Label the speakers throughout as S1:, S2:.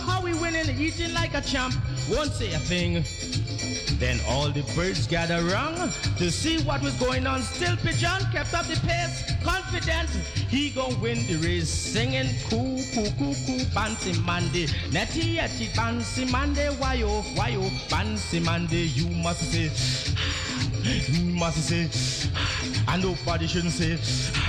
S1: how we winning, eating like a champ. Won't say a thing. Then all the birds gather round to see what was going on. Still, Pigeon kept up the pace, confident he gon' win the race. Singing coo coo coo coo, Bansi Monday, netty yeti Bansi oh why oh Bansi Monday. You must say, you must say, and nobody shouldn't say.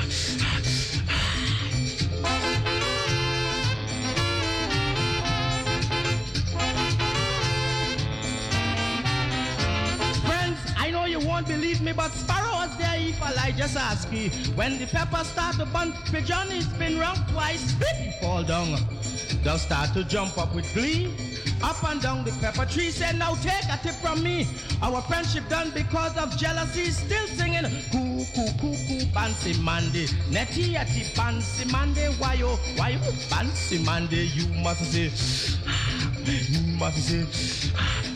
S1: I just ask you. When the pepper start to bun, pigeon it's been wrong twice, he fall down. They'll start to jump up with glee. Up and down the pepper tree say now take a tip from me. Our friendship done because of jealousy. Still singing, coo, coo, coo, coo, fancy Monday. Netty, yeti, fancy Monday. Why, oh, why, oh, fancy Monday. You must say, you must say,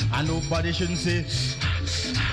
S1: and nobody shouldn't say,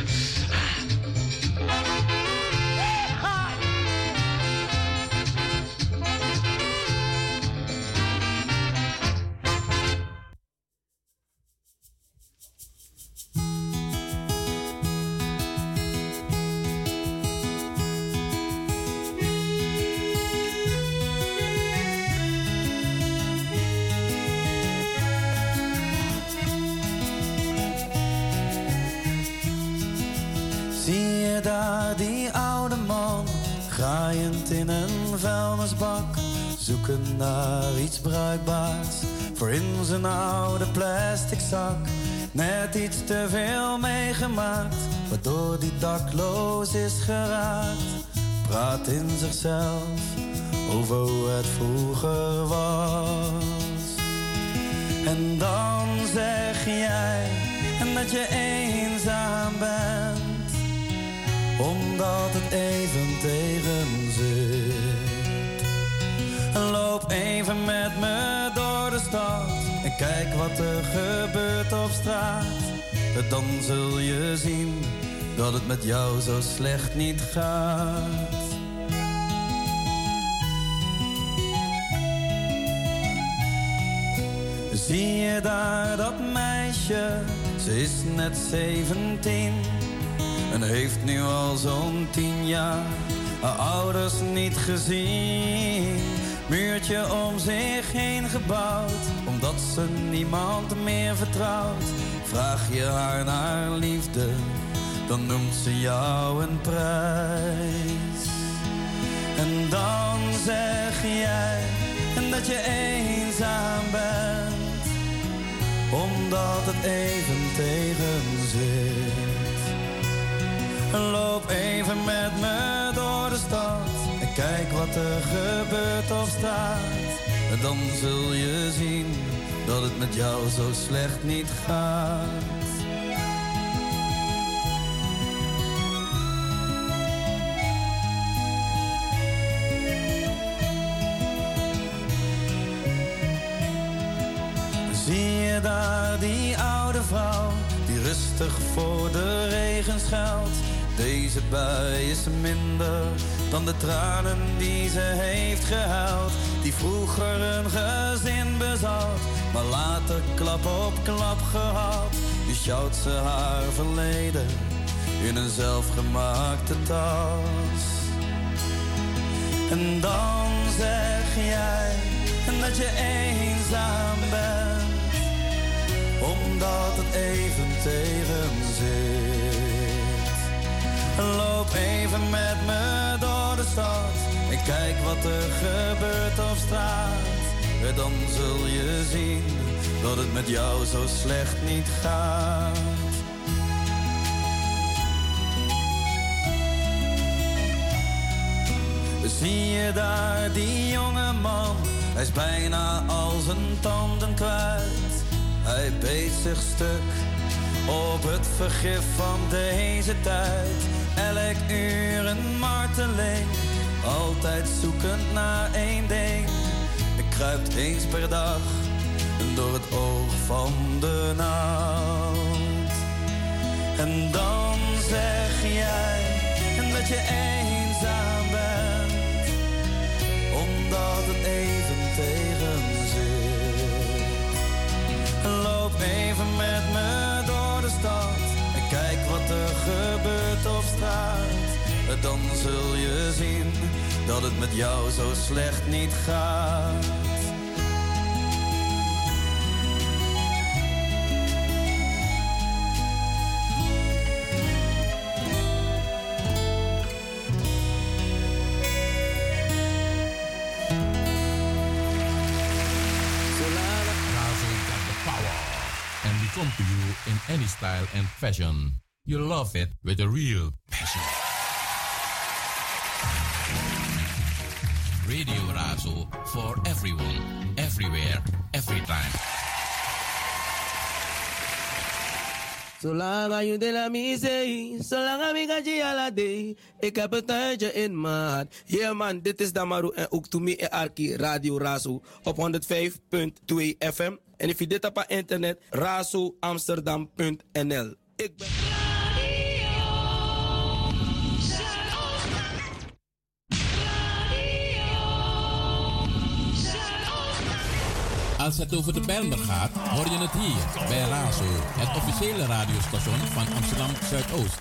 S2: naar iets bruikbaars voor in zijn oude plastic zak. Net iets te veel meegemaakt, waardoor die dakloos is geraakt. Praat in zichzelf over hoe het vroeger was. En dan zeg jij dat je eenzaam bent, omdat het even tegen zit. Loop even met me door de stad en kijk wat er gebeurt op straat. Dan zul je zien dat het met jou zo slecht niet gaat. Zie je daar dat meisje? Ze is net 17 en heeft nu al zo'n tien jaar haar ouders niet gezien muurtje om zich heen gebouwd, omdat ze niemand meer vertrouwt. Vraag je haar naar liefde, dan noemt ze jou een prijs. En dan zeg jij dat je eenzaam bent, omdat het even tegen zit. Loop even met me door de stad Kijk wat er gebeurt of staat. Dan zul je zien dat het met jou zo slecht niet gaat. Zie je daar die oude vrouw die rustig voor de regen schuilt? Deze bui is minder dan de tranen die ze heeft gehuild. Die vroeger een gezin bezat, maar later klap op klap gehad. Die sjouwt ze haar verleden in een zelfgemaakte tas. En dan zeg jij dat je eenzaam bent, omdat het even tegen zit. Loop even met me door de stad en kijk wat er gebeurt op straat. Dan zul je zien dat het met jou zo slecht niet gaat. Zie je daar die jonge man? Hij is bijna al zijn tanden kwijt. Hij beet zich stuk op het vergif van deze tijd elk uur een marteling. Altijd zoekend naar één ding. Ik kruipt eens per dag door het oog van de nacht. En dan zeg jij dat je eenzaam bent, omdat het even dan zul je zien dat het met jou zo slecht niet gaat.
S3: come to you in any style and fashion. You love it with a real passion. Radio Razo for everyone, everywhere, every time.
S4: Zolang je de la misee, zolang ik ga je ala day. Ik heb een tuintje in maat. Yeah man, dit is Damaru en ook to me Arki Radio Razo op 105.2 FM. En if je dit op internet, razoamsterdam.nl. Ik ben...
S3: Als het over de Bijlmer gaat, hoor je het hier bij Razo, het officiële radiostation van Amsterdam Zuidoost.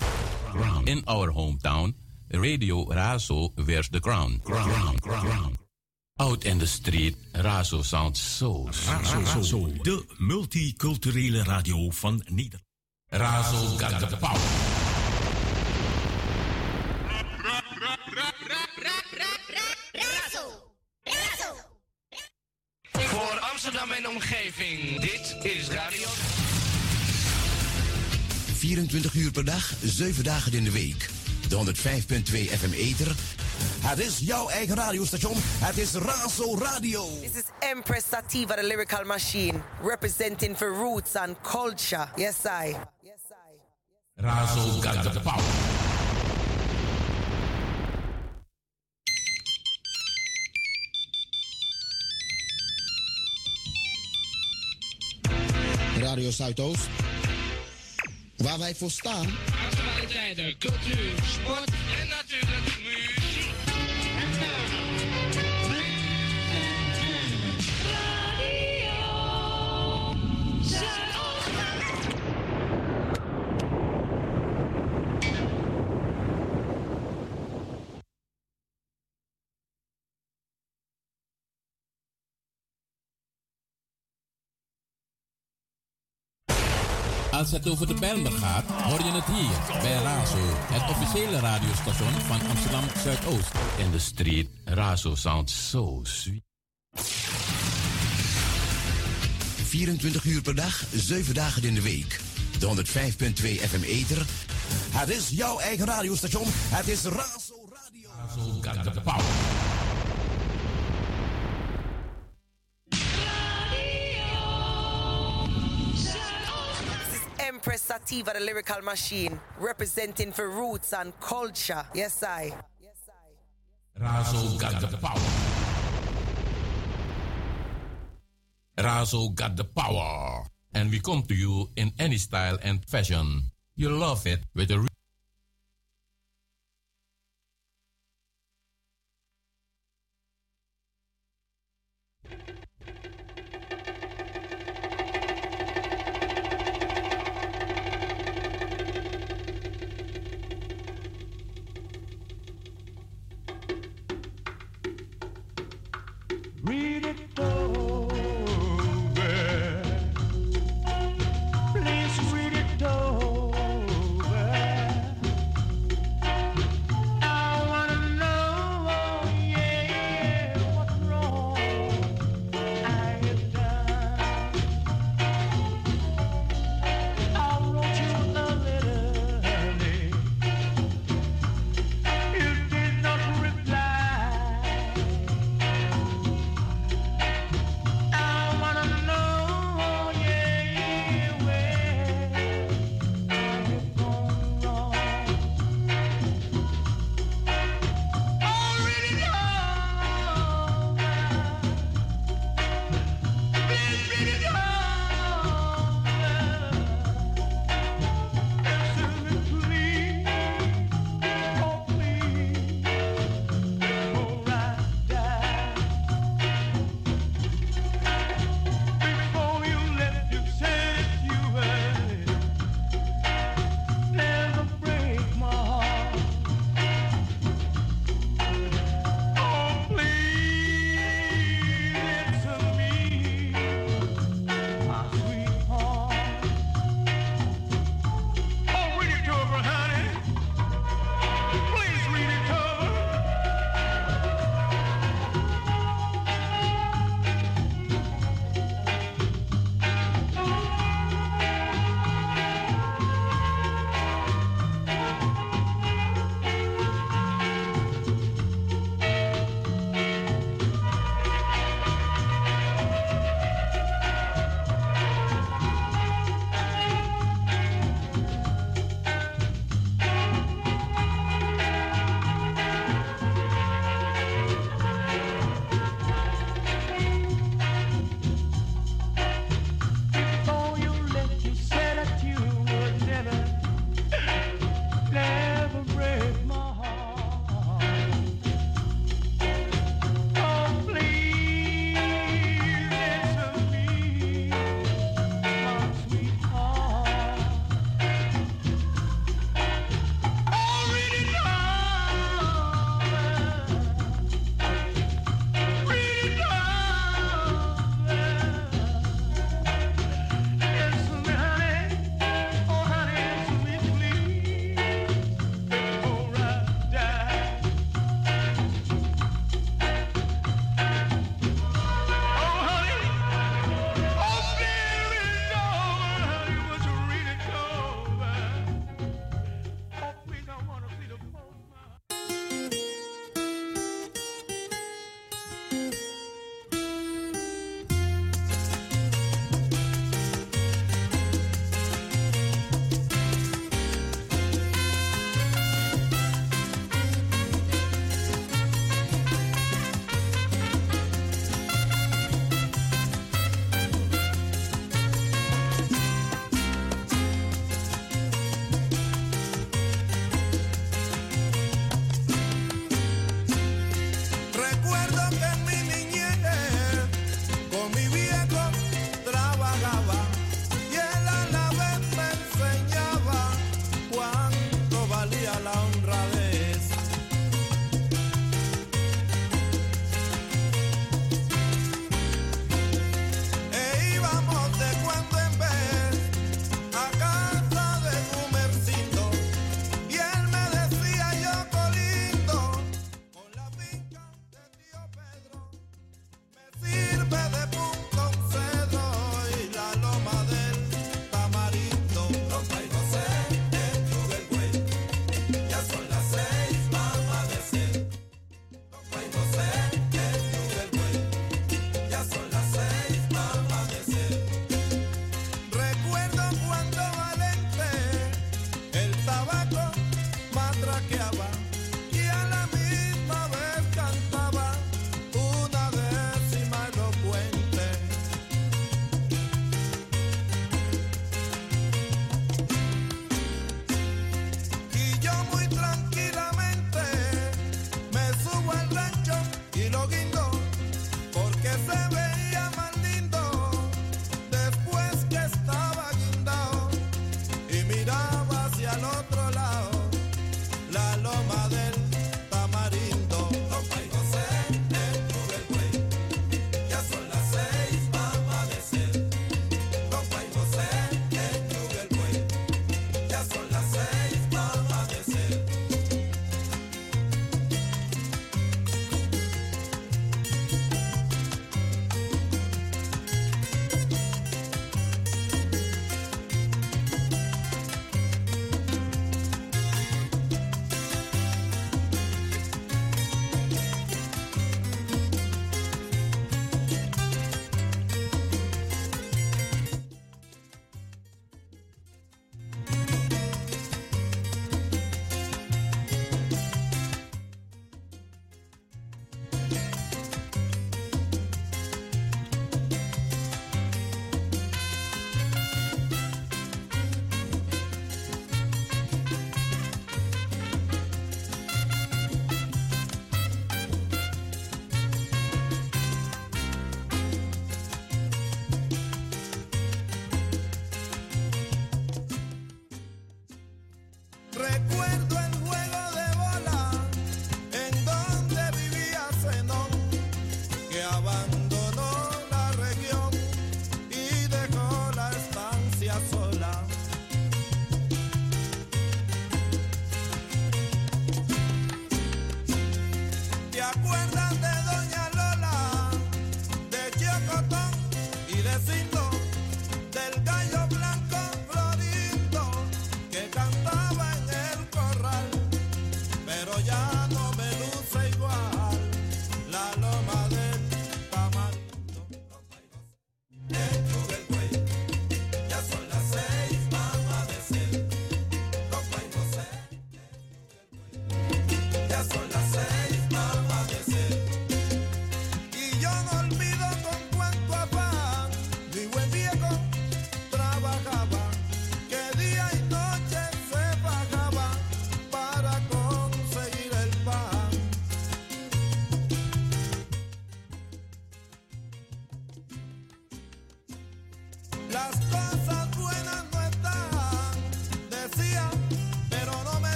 S3: In our hometown, Radio Razo wears the crown. crown, crown. Out in the street, Razo sounds so
S5: Razo, de multiculturele radio van Nederland.
S3: Razo got the power.
S6: Voor Amsterdam en omgeving, dit is Radio...
S7: 24 uur per dag, 7 dagen in de week. De 105.2 FM Eter. Het is jouw eigen radiostation. Het is Razo Radio.
S8: This is Empress Sativa, the lyrical machine. Representing for roots and culture. Yes, I. Yes, I.
S3: Razo got the power.
S9: Radio Zuidoost. Waar wij voor staan.
S6: Actualiteiten, cultuur, sport en natuurlijk
S3: Als het over de Bijlmer gaat, hoor je het hier bij Razo, het officiële radiostation van Amsterdam Zuidoost. In de street, Razo sounds so sweet.
S7: 24 uur per dag, 7 dagen in de week. De 105.2 FM Eter. Het is jouw eigen radiostation. Het is Razo Radio.
S3: Razo got the power.
S8: Empress Sativa, the lyrical machine. Representing for roots and culture. Yes, I. Yes, I.
S3: Razo got the power. Razo got the power. And we come to you in any style and fashion. You love it with a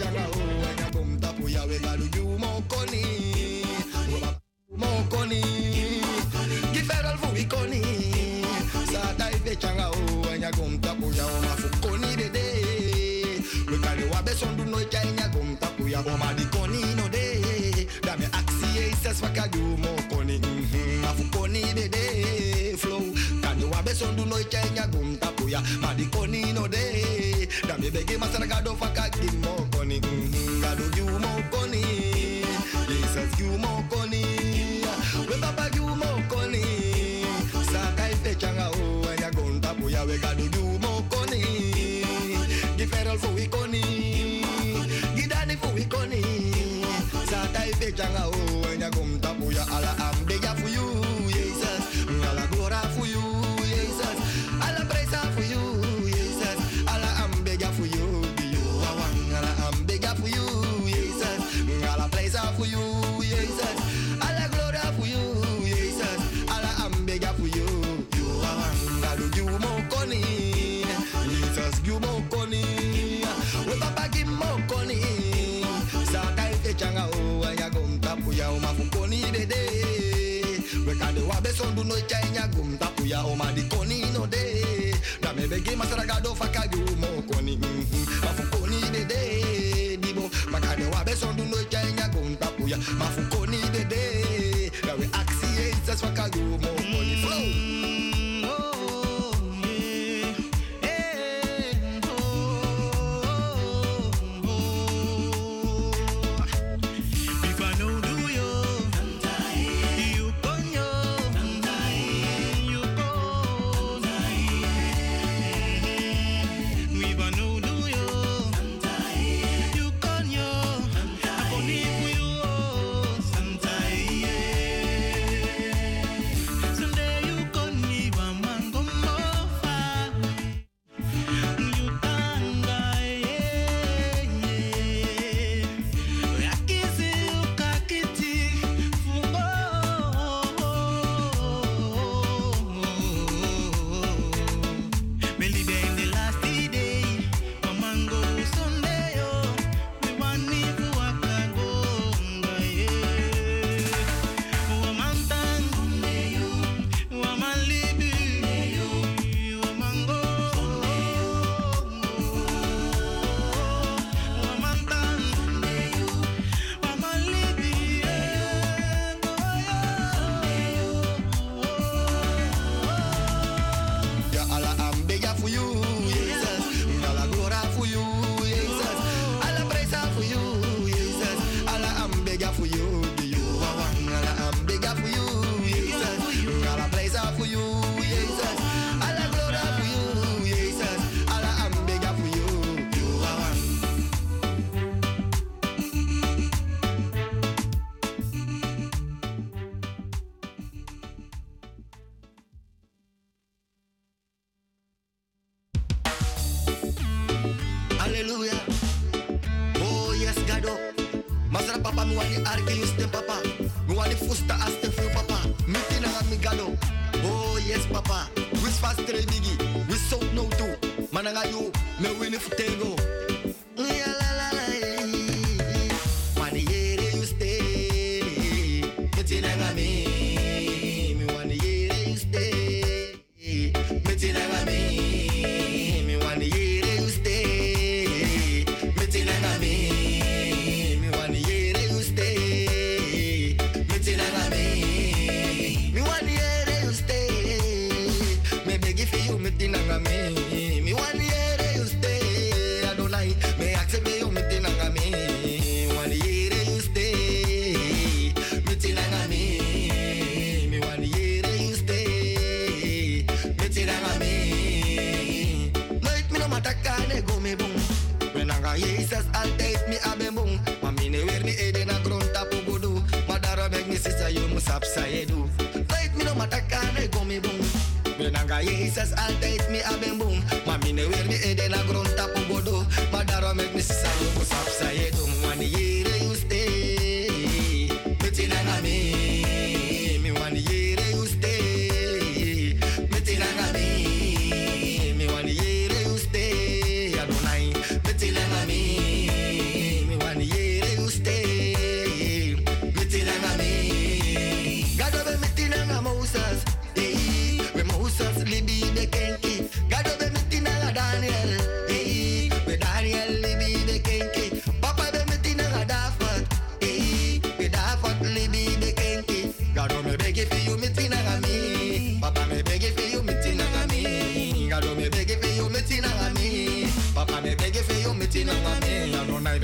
S1: jarao
S10: wega bomta puya we balu you mokoni mokoni giferal fu koni. sa dai be jarao wega bomta puya o ma fukoni dede we kali wa be sondu no ja nya bomta puya o ma di koni no de da me axi e ses waka you mokoni ma fukoni koni de de. Flow, be sondu no ja nya bomta puya ma di koni no de da me bege masaragado gado fakagi te changa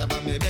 S10: Llámame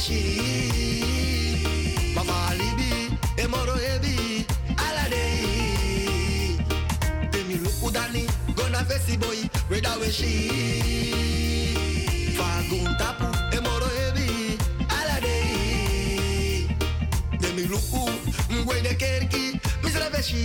S10: eshi mama alibi emoro ebi aladei temi udani gona fesi boy reda weshi fagun tapu emoro ebi aladei temi luku mgwede kerki
S11: misraveshi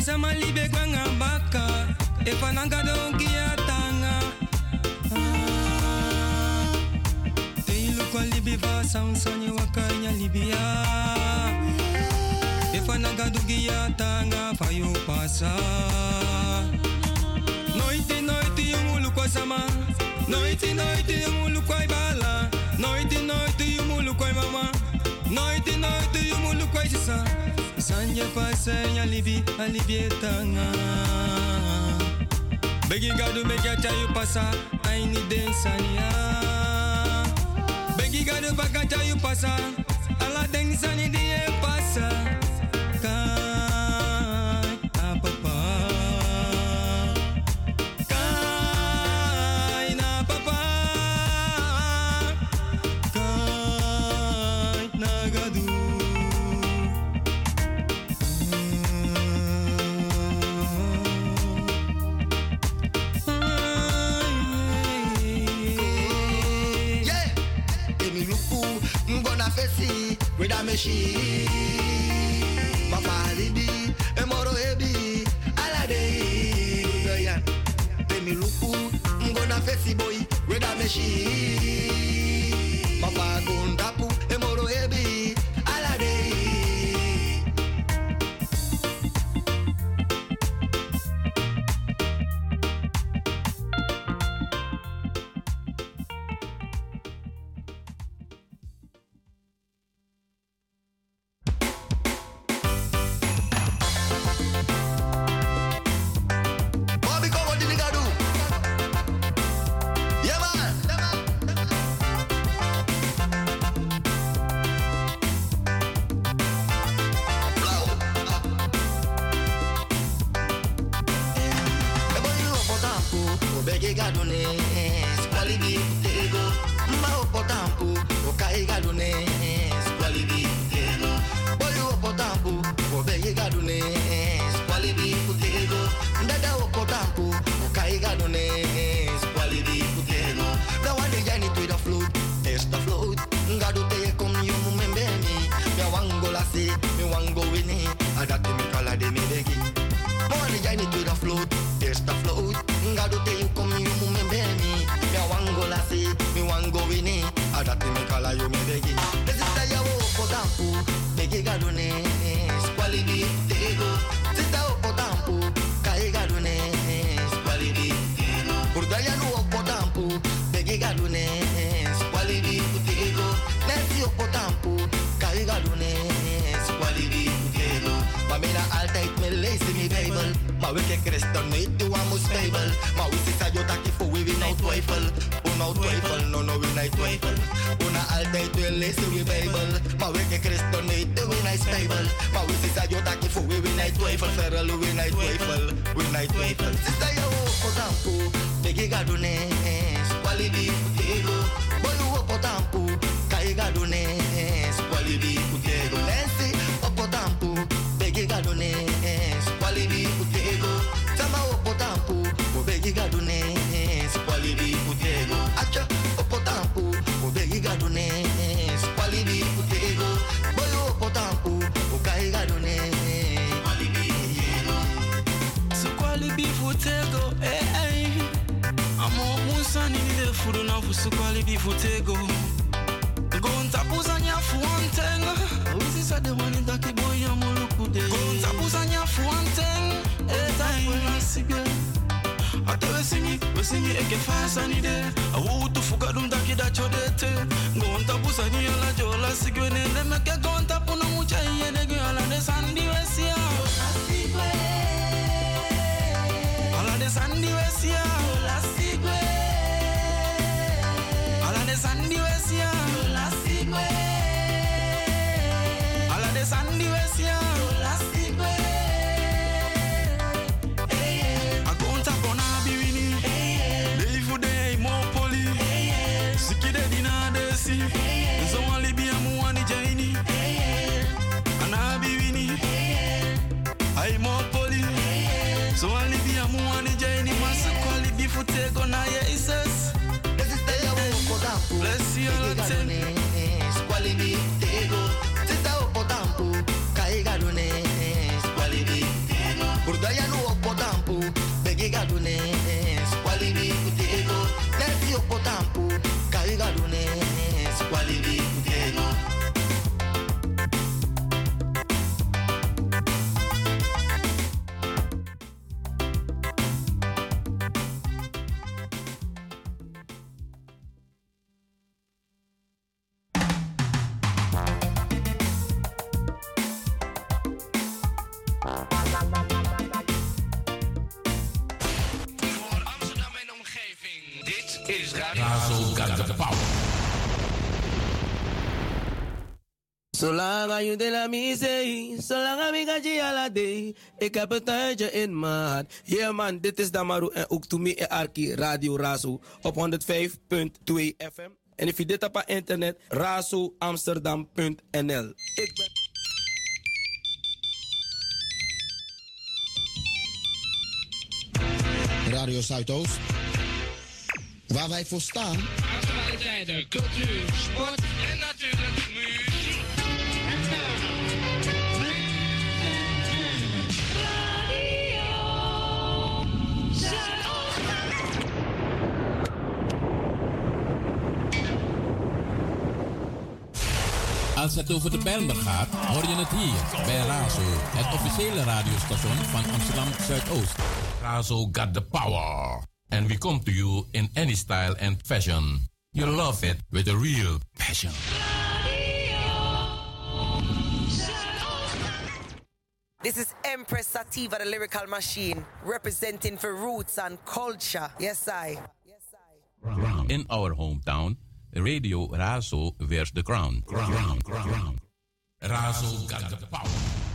S11: isa malibe kwanga baka efananga donki atanga ah, teilukwa libi basansani wakanya libia efananga dugi atanga fayo pasa. Noiti noiti yumulukwa sama. Noiti noiti yumulukwa ibala. Noiti noiti yumulukwa mama noiti noiti yumulukwa isisa sanya pasa ya livi alivietanga begging begi to make ya you pasa I need densania begging God ala densani die pasa.
S10: mexi mafaharibi emoro hebi aladei odoyan temi luku ngona fesi boyi reda mexi De la
S4: misee, zolang ik ga je day, ik heb het tijdje in maat. Yeah man, dit is Damaru en ook Toemi en Arki Radio Razo op 105.2 FM. En if je dit op internet, razoamsterdam.nl. Ik ben...
S12: Radio Zuidoost. Waar wij voor staan.
S6: Actualiteiten, cultuur, sport en natuurlijk
S10: Als het over de Bijlmer gaat, hoor je het hier bij Razo, het officiële radiostation van Amsterdam Zuidoost. Razo got the power. And we come to you in any style and fashion. You love it with a real passion.
S8: This is Empress Sativa, the lyrical machine, representing for roots and culture. Yes, I.
S10: In our hometown, Radio Razo wears the crown. Crown, crown. Razo got the power.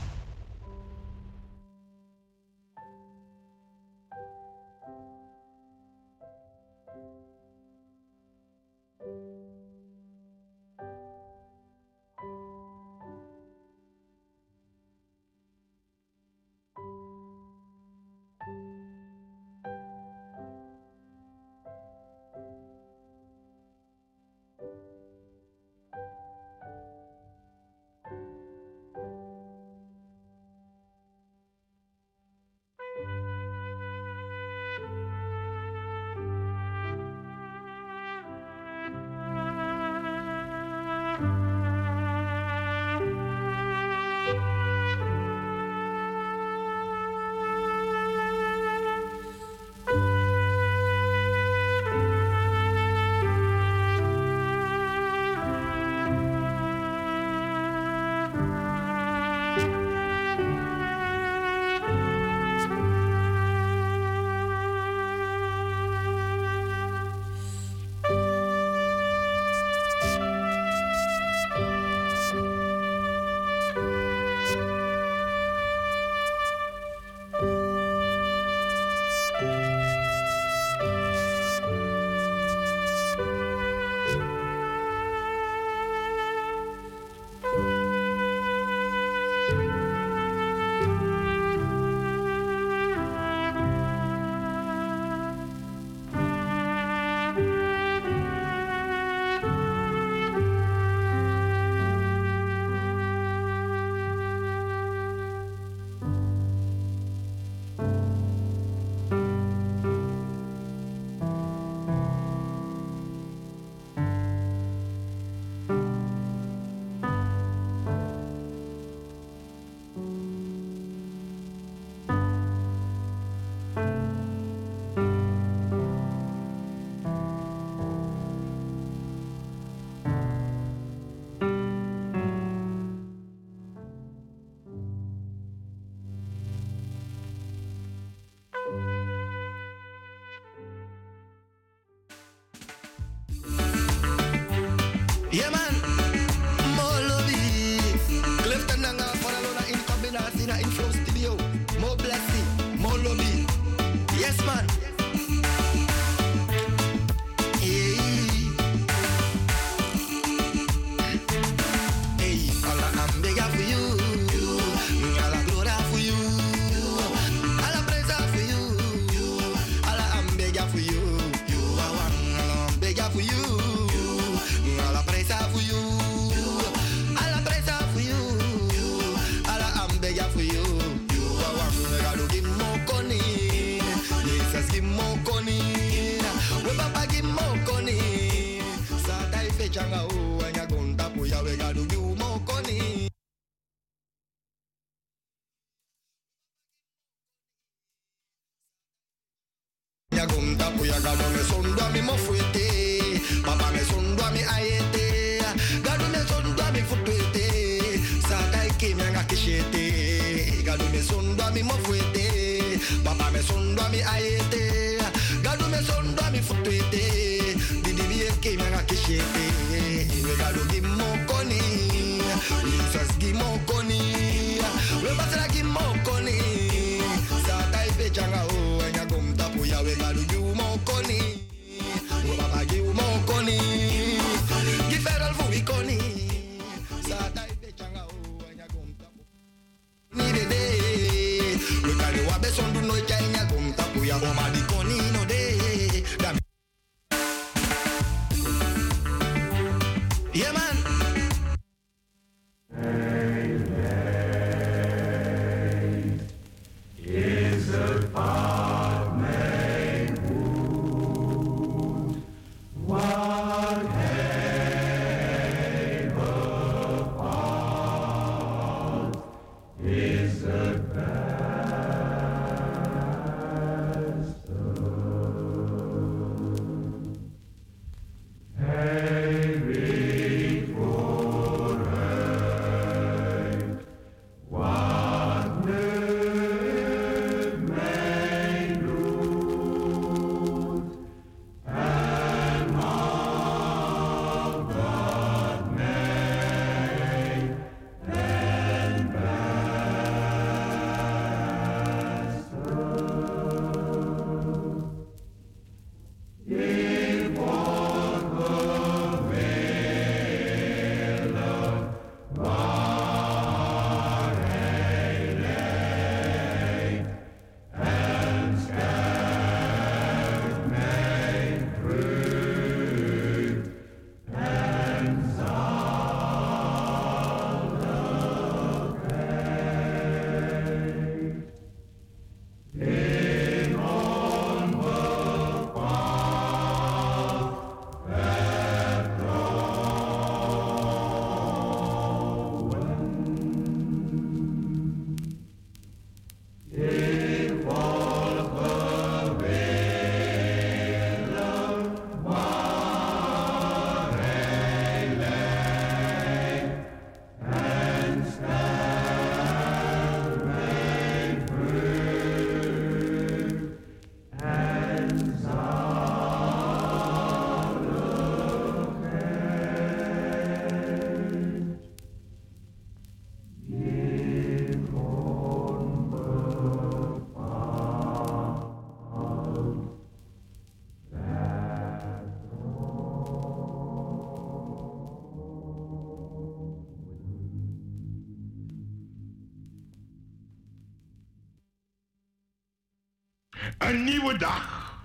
S13: Dag.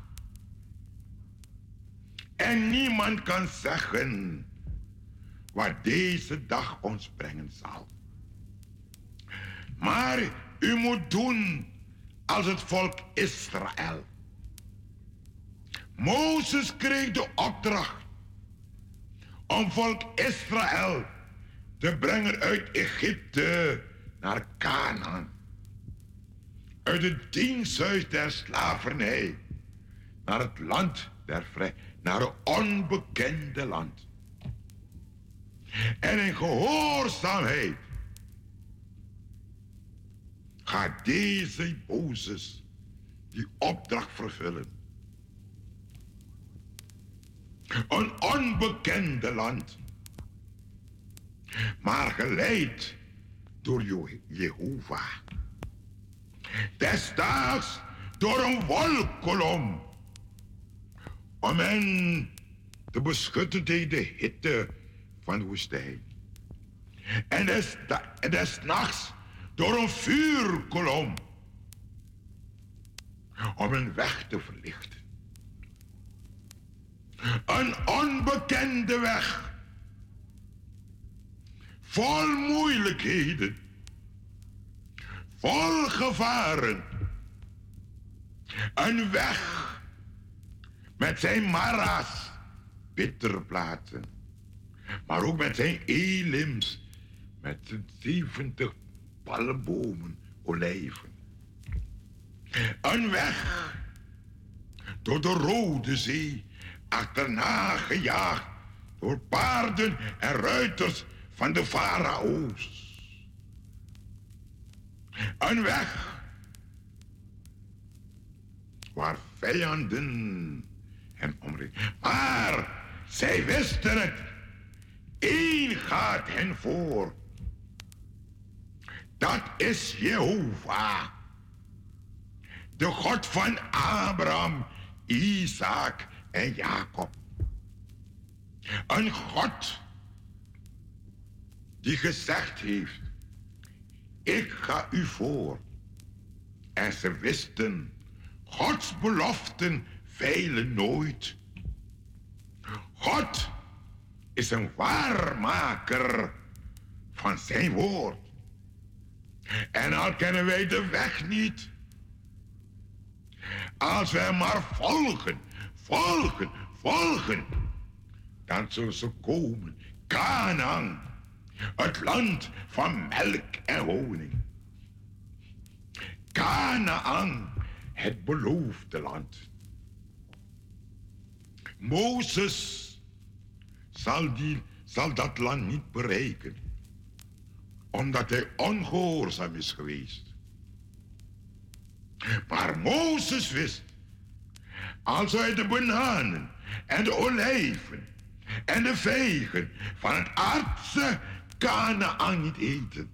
S13: En niemand kan zeggen wat deze dag ons brengen zal. Maar u moet doen als het volk Israël. Mozes kreeg de opdracht om volk Israël te brengen uit Egypte naar Canaan. Uit het diensthuis der slavernij naar het land der vrij, naar een onbekende land. En in gehoorzaamheid gaat deze Mozes die opdracht vervullen. Een onbekende land, maar geleid door Je- Jehovah. Desdaags door een wolkolom. Om hen te beschutten tegen de hitte van de woestijn. En des, des nachts door een vuurkolom. Om hun weg te verlichten. Een onbekende weg. Vol moeilijkheden. Vol gevaren. Een weg met zijn mara's, bittere platen. Maar ook met zijn elims, met zijn 70 palmbomen, olijven. Een weg door de Rode Zee, achterna gejaagd door paarden en ruiters van de farao's. Een weg waar vijanden hem omringen. Maar zij wisten het. Eén gaat hen voor. Dat is Jehovah. De God van Abraham, Isaac en Jacob. Een God die gezegd heeft, ik ga u voor. En ze wisten, Gods beloften veilen nooit. God is een waarmaker van zijn woord. En al kennen wij de weg niet. Als wij maar volgen, volgen, volgen, dan zullen ze komen. Canaan, het land van melk en honing. Canaan, het beloofde land. Mozes zal, die, zal dat land niet bereiken, omdat hij ongehoorzaam is geweest. Maar Mozes wist, als hij de bananen en de olijven en de vijgen van het aardse Canaan niet eten,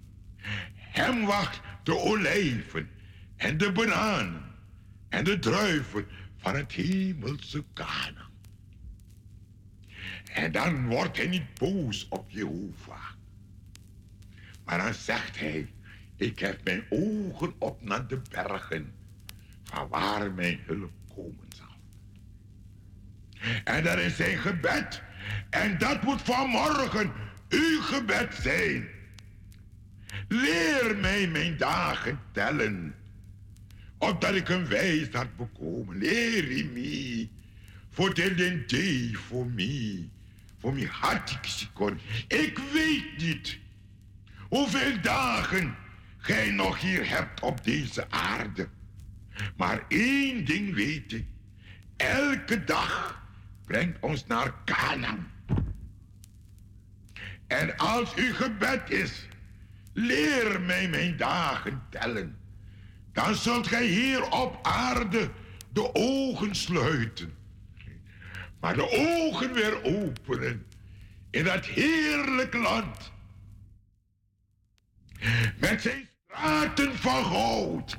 S13: hem wacht de olijven en de bananen en de druiven van het hemelse Canaan. En dan wordt hij niet boos op Jehovah. Maar dan zegt hij, ik heb mijn ogen op naar de bergen, van waar mijn hulp komen zal. En dat is zijn gebed. En dat moet vanmorgen uw gebed zijn. Leer mij mijn dagen tellen, opdat ik een wijsheid bekomen. Leer me, voor de voor mij voor mijn hartsikon. Ik weet niet hoeveel dagen gij nog hier hebt op deze aarde. Maar één ding weet ik. Elke dag brengt ons naar Canaan. En als uw gebed is, leer mij mijn dagen tellen. Dan zult gij hier op aarde de ogen sluiten maar de ogen weer openen in dat heerlijk land. Met zijn straten van goud.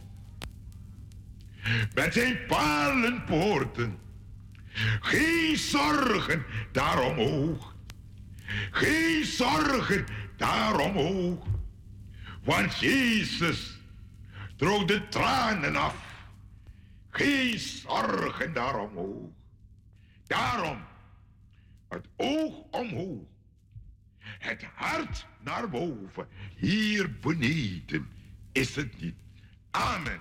S13: Met zijn palenpoorten. Geen zorgen daaromhoog. Geen zorgen daaromhoog. Want Jezus droog de tranen af. Geen zorgen daaromhoog. Daarom het oog omhoog, het hart naar boven. Hier beneden is het niet. Amen.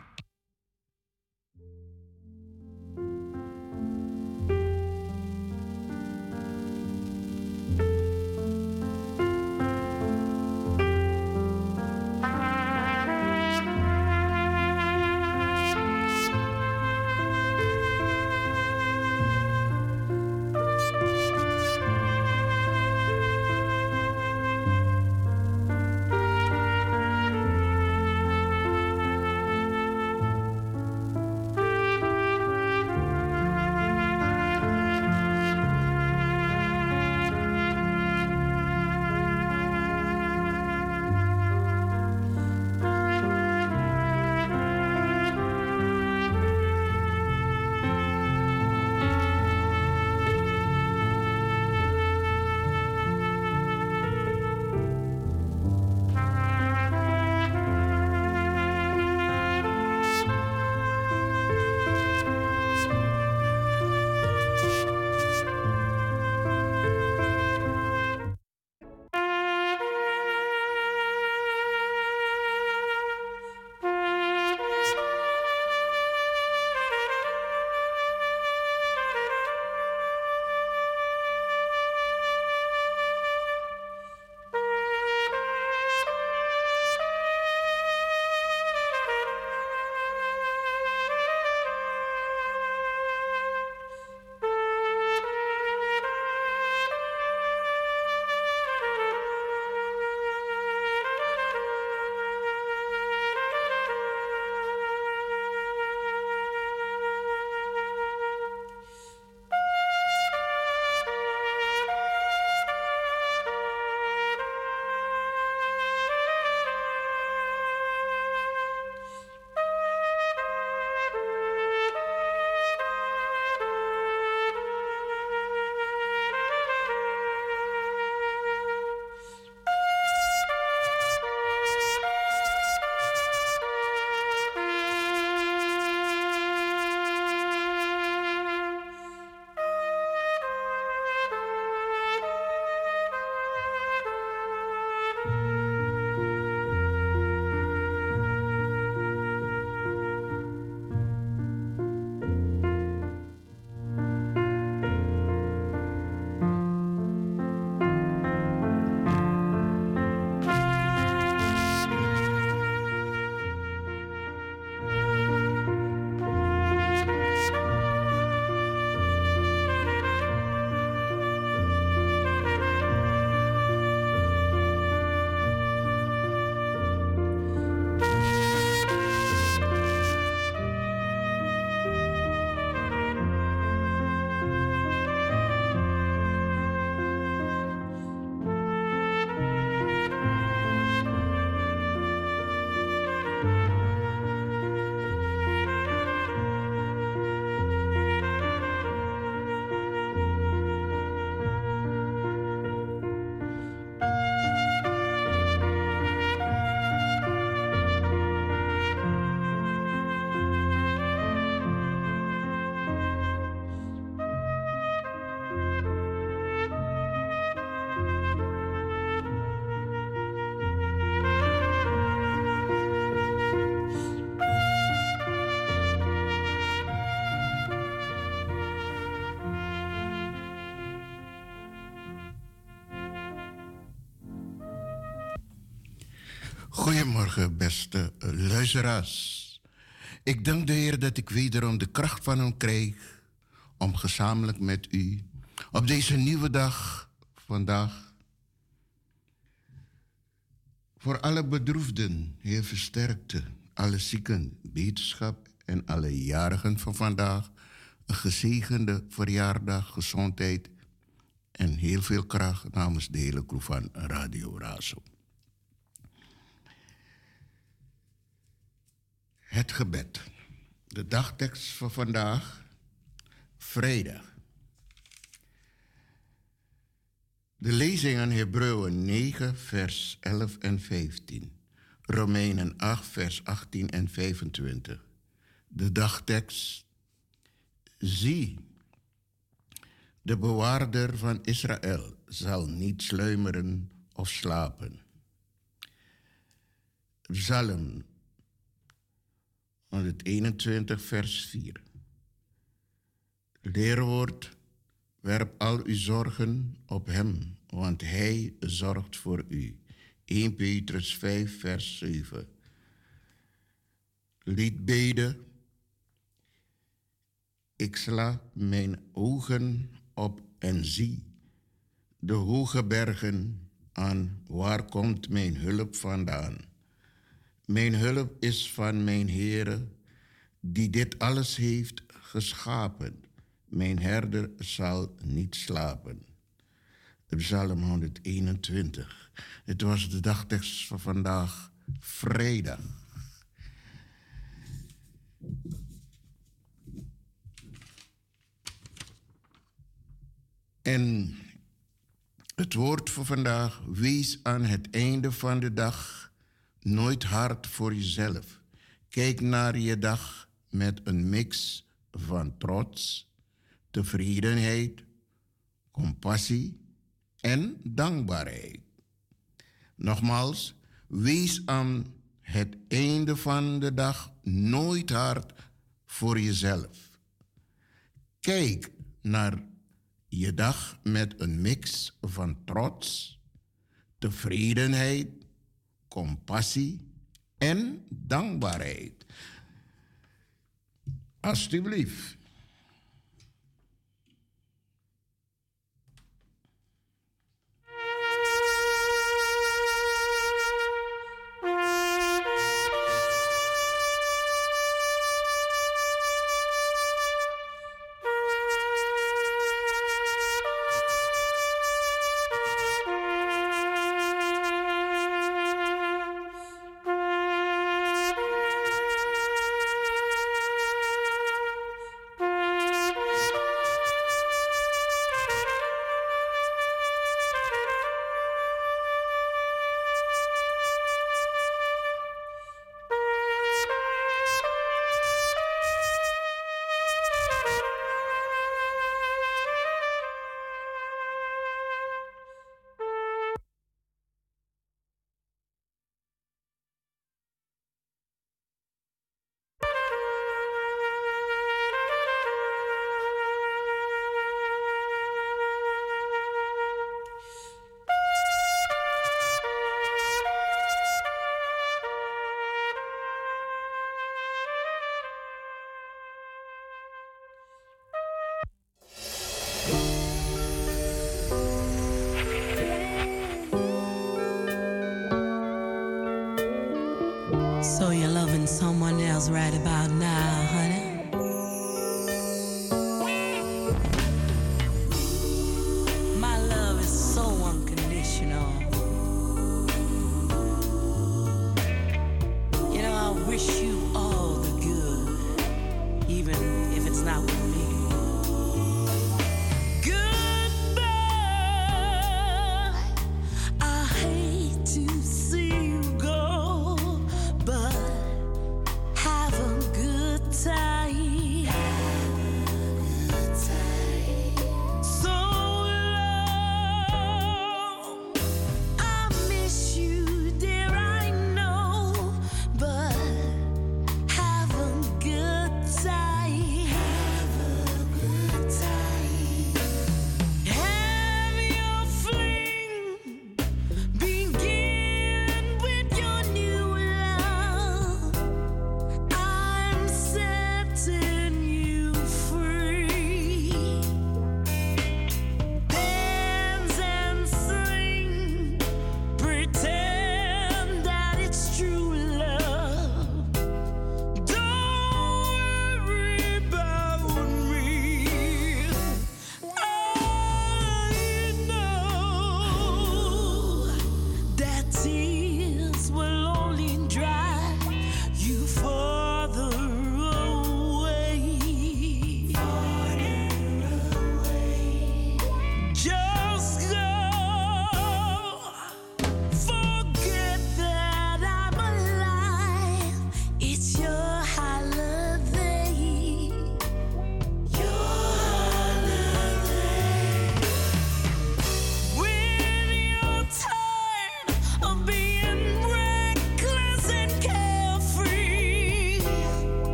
S14: Goedemorgen, beste luisteraars. Ik dank de Heer dat ik wederom de kracht van Hem krijg om gezamenlijk met u op deze nieuwe dag vandaag voor alle bedroefden, Heer versterkte, alle zieken, beterschap en alle jarigen van vandaag een gezegende verjaardag, gezondheid en heel veel kracht namens de hele crew van Radio Razo. Het gebed. De dagtekst van vandaag, vrijdag. De lezingen Hebreeën 9, vers 11 en 15. Romeinen 8, vers 18 en 25. De dagtekst. Zie, de bewaarder van Israël zal niet sluimeren of slapen. Psalm 121, vers 4. Leerwoord, werp al uw zorgen op hem, want hij zorgt voor u. 1 Petrus 5, vers 7. Liedbeden. Ik sla mijn ogen op en zie de hoge bergen aan. Waar komt mijn hulp vandaan? Mijn hulp is van mijn Heere, die dit alles heeft geschapen. Mijn herder zal niet slapen. Psalm 121. Het was de dagtekst van vandaag, vrijdag. En het woord voor vandaag, wees aan het einde van de dag nooit hard voor jezelf. Kijk naar je dag met een mix van trots, tevredenheid, compassie en dankbaarheid. Nogmaals, wees aan het einde van de dag nooit hard voor jezelf. Kijk naar je dag met een mix van trots, tevredenheid, compassie en dankbaarheid. Alsjeblieft.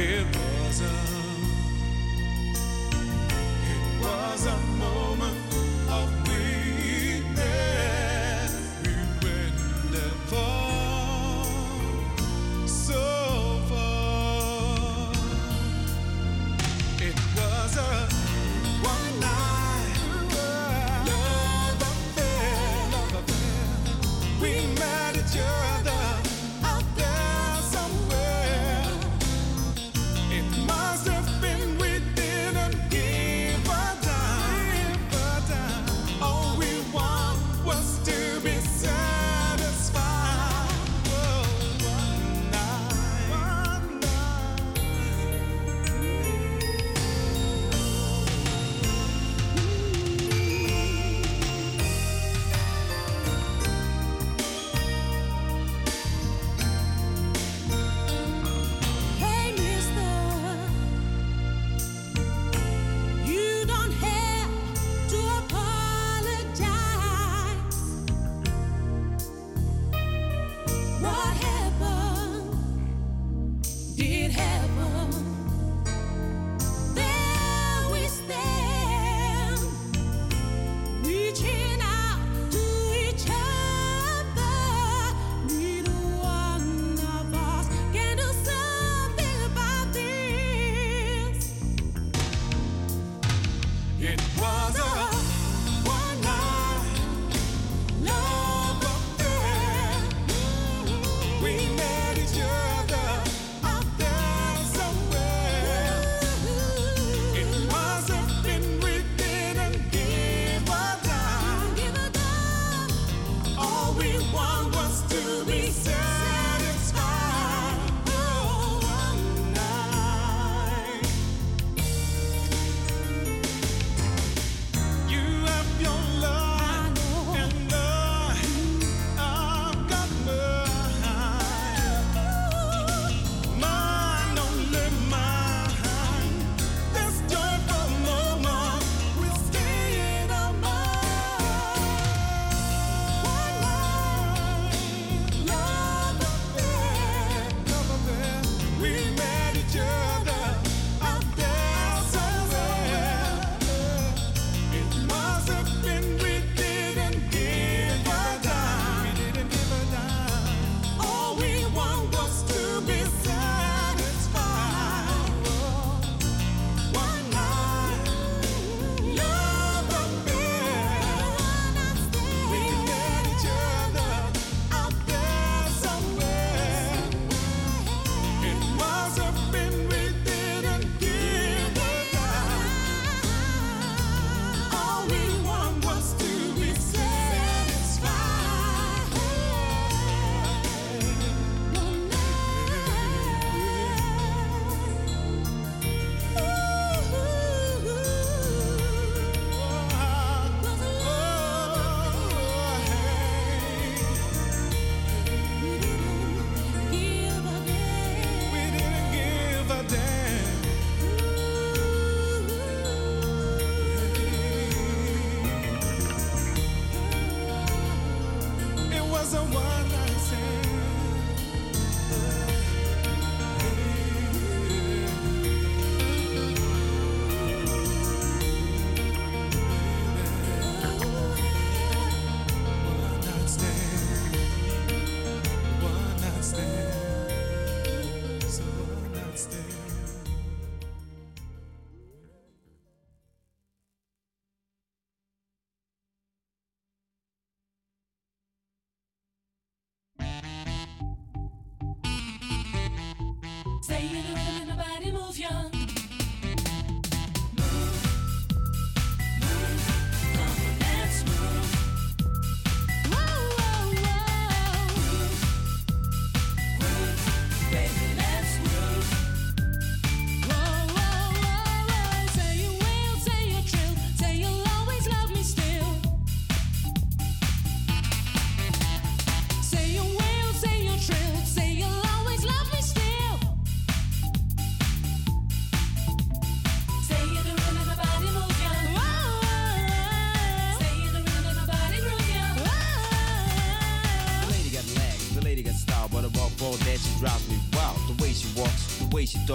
S15: it was a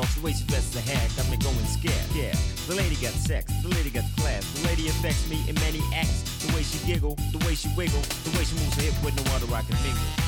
S15: the
S16: way she dresses her hair, got me going scared. Yeah, the lady got sex, the lady got class, the lady affects me in many acts. The way she giggle, the way she wiggle, the way she moves her hip with no other I can mingle.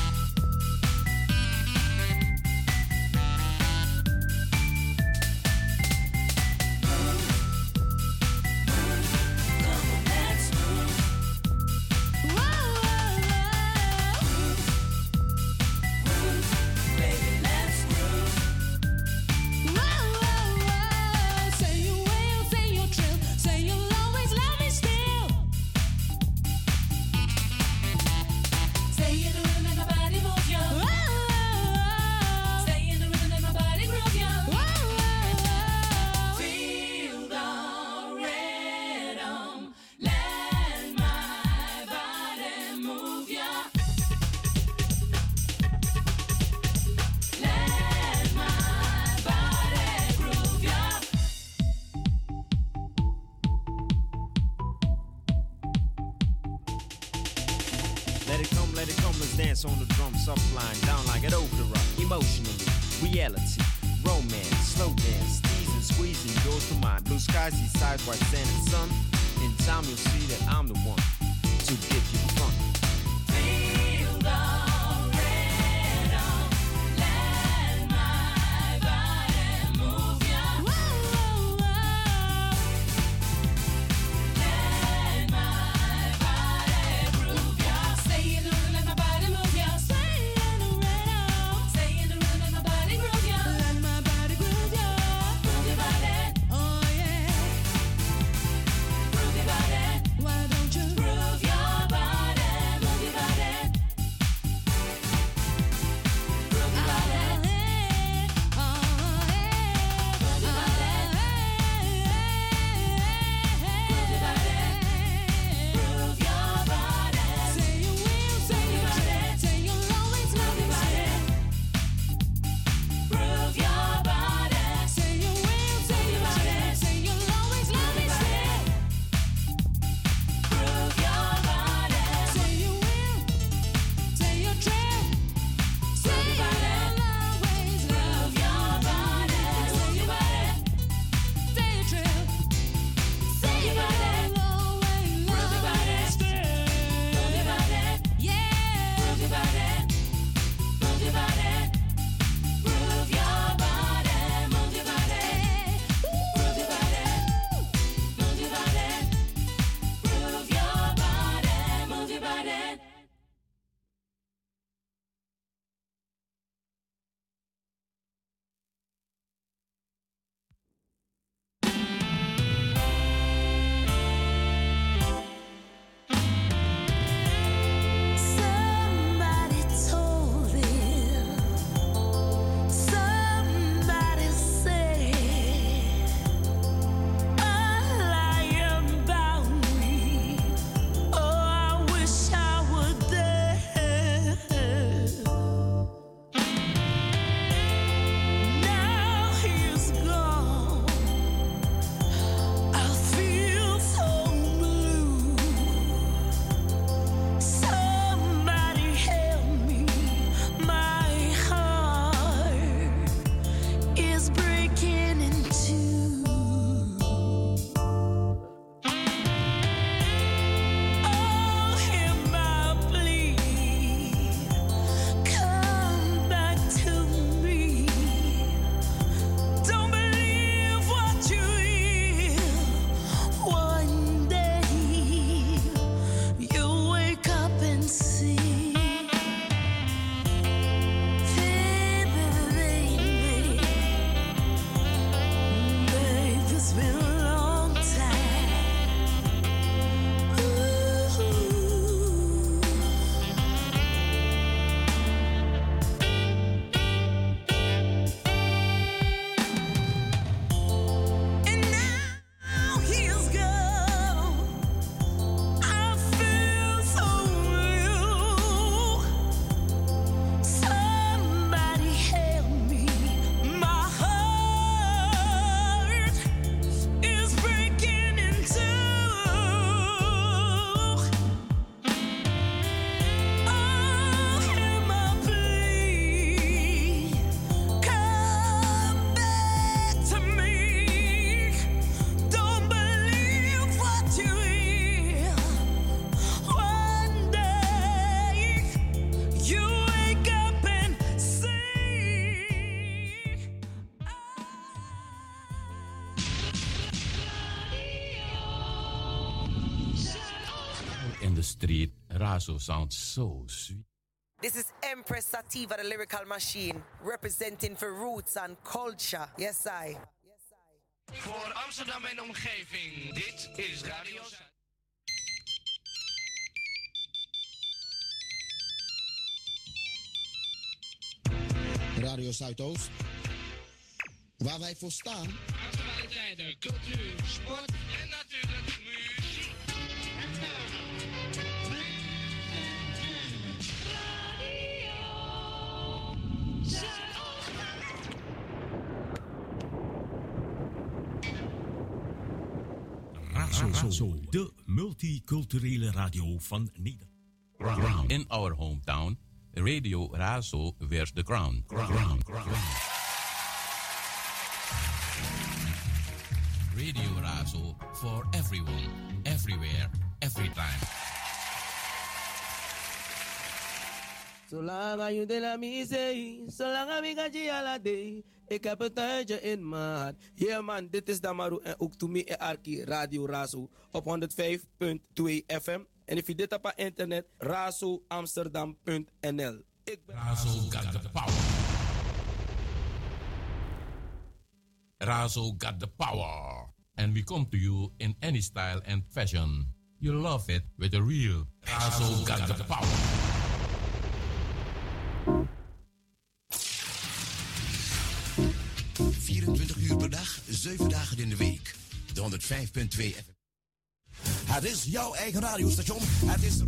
S16: Reality, romance, slow dance, tease and squeezing yours to mine. Blue skies, east side, white sand and sun. In time you'll see that I'm the one to give you fun.
S3: Sounds so sweet.
S8: This is Empress Sativa, the lyrical machine, representing for roots and culture. Yes, I.
S6: Voor Amsterdam en omgeving, dit is Radio Zuid.
S9: Radio Zuidoost. Waar wij voor staan.
S6: Actualiteiten, cultuur, sport en natuurlijk
S5: Razo, de multiculturele radio van Nederland.
S3: In our hometown, Radio Razo wears the crown. Radio Razo for everyone, everywhere, every time.
S4: Zolang je de la misee, zolang amiga la day. Ik heb een tuintje in mijn. Yeah man, dit is Damaru en ook to me en Arki Radio Razo op 105.2 FM. En if je dit op internet, razoamsterdam.nl. Ik ben
S3: Razo got the power. Razo got the power. And we come to you in any style and fashion. You love it with a real Razo got the. Power.
S7: Uur per dag, 7 dagen in de week. De 105.2 FM. Het is jouw eigen radiostation. Het is...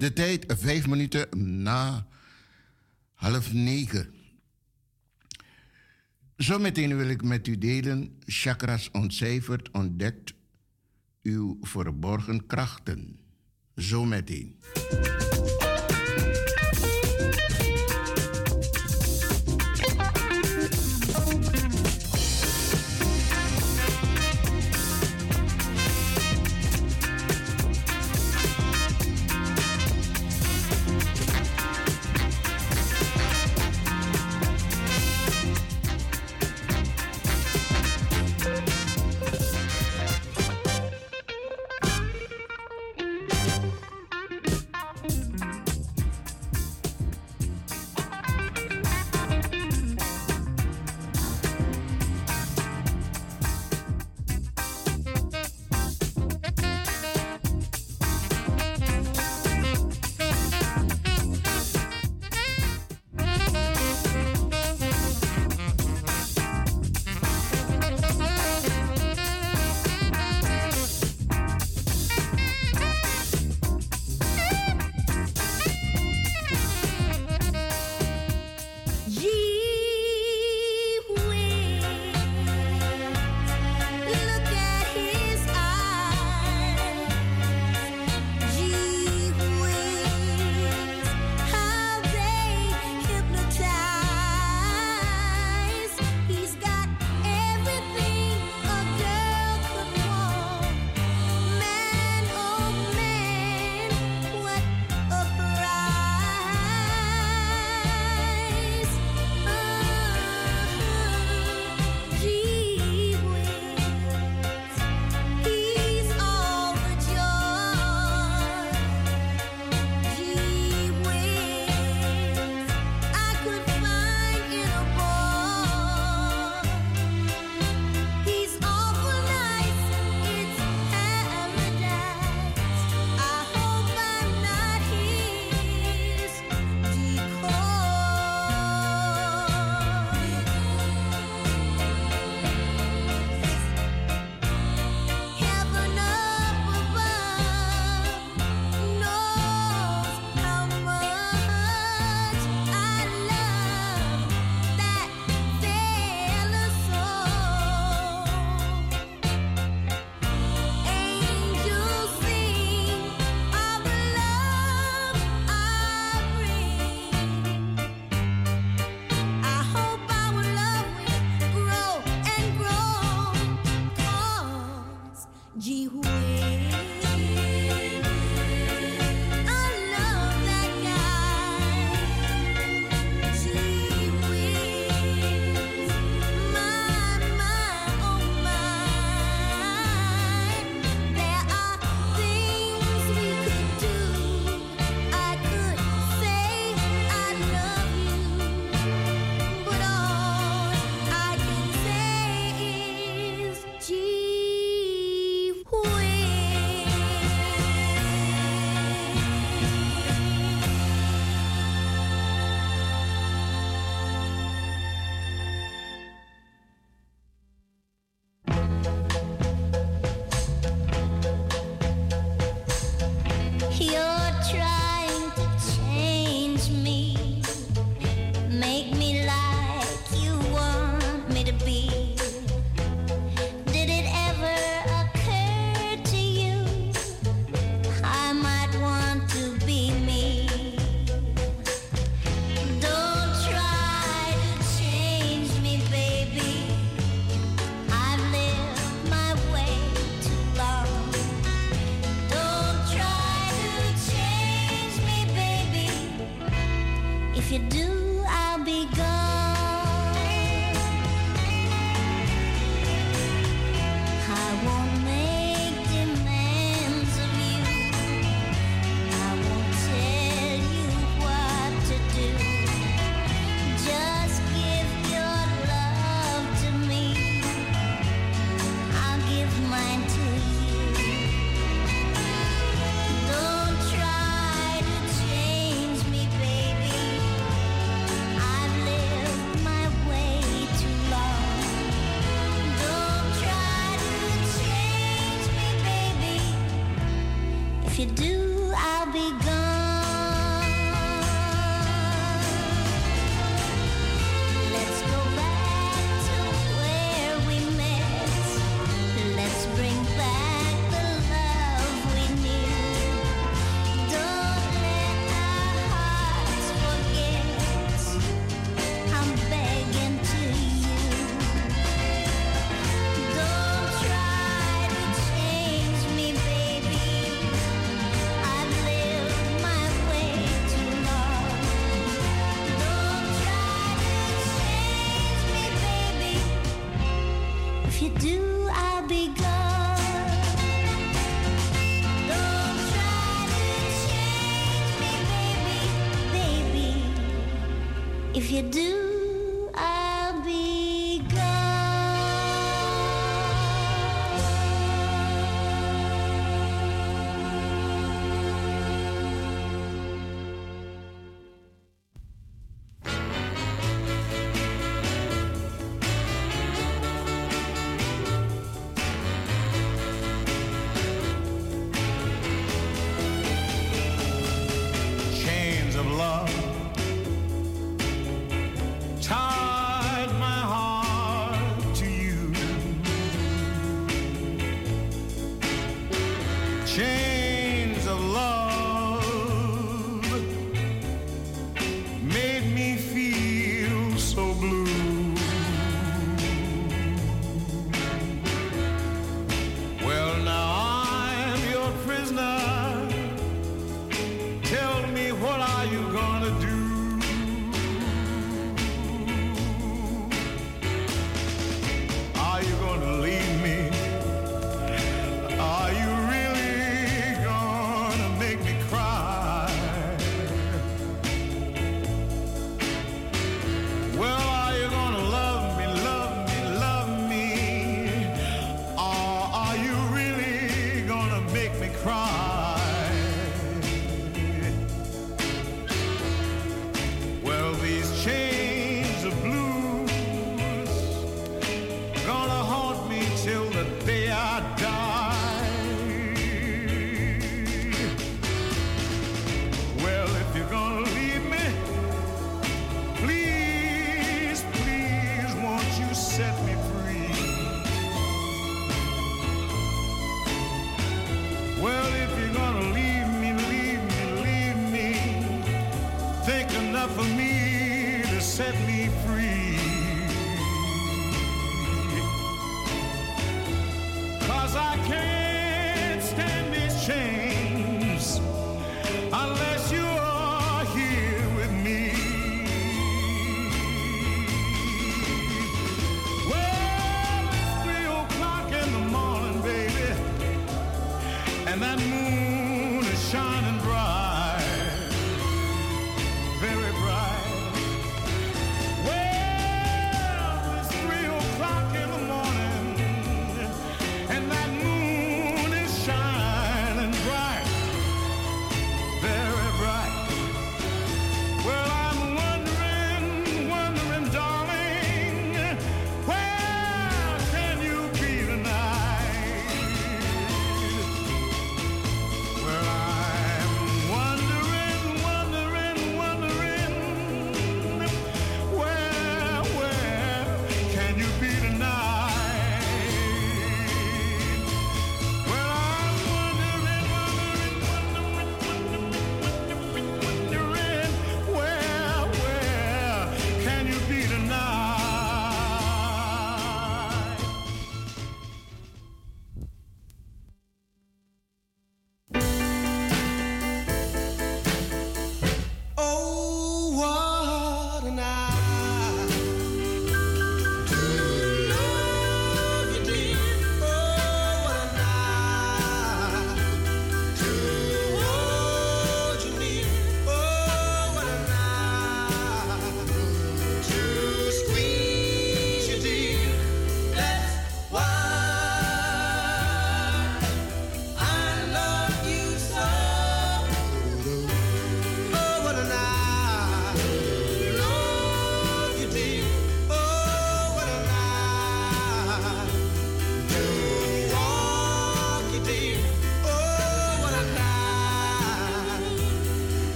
S14: de tijd, vijf minuten na half negen. Zometeen wil ik met u delen, chakras ontcijferd, ontdekt uw verborgen krachten. Zometeen.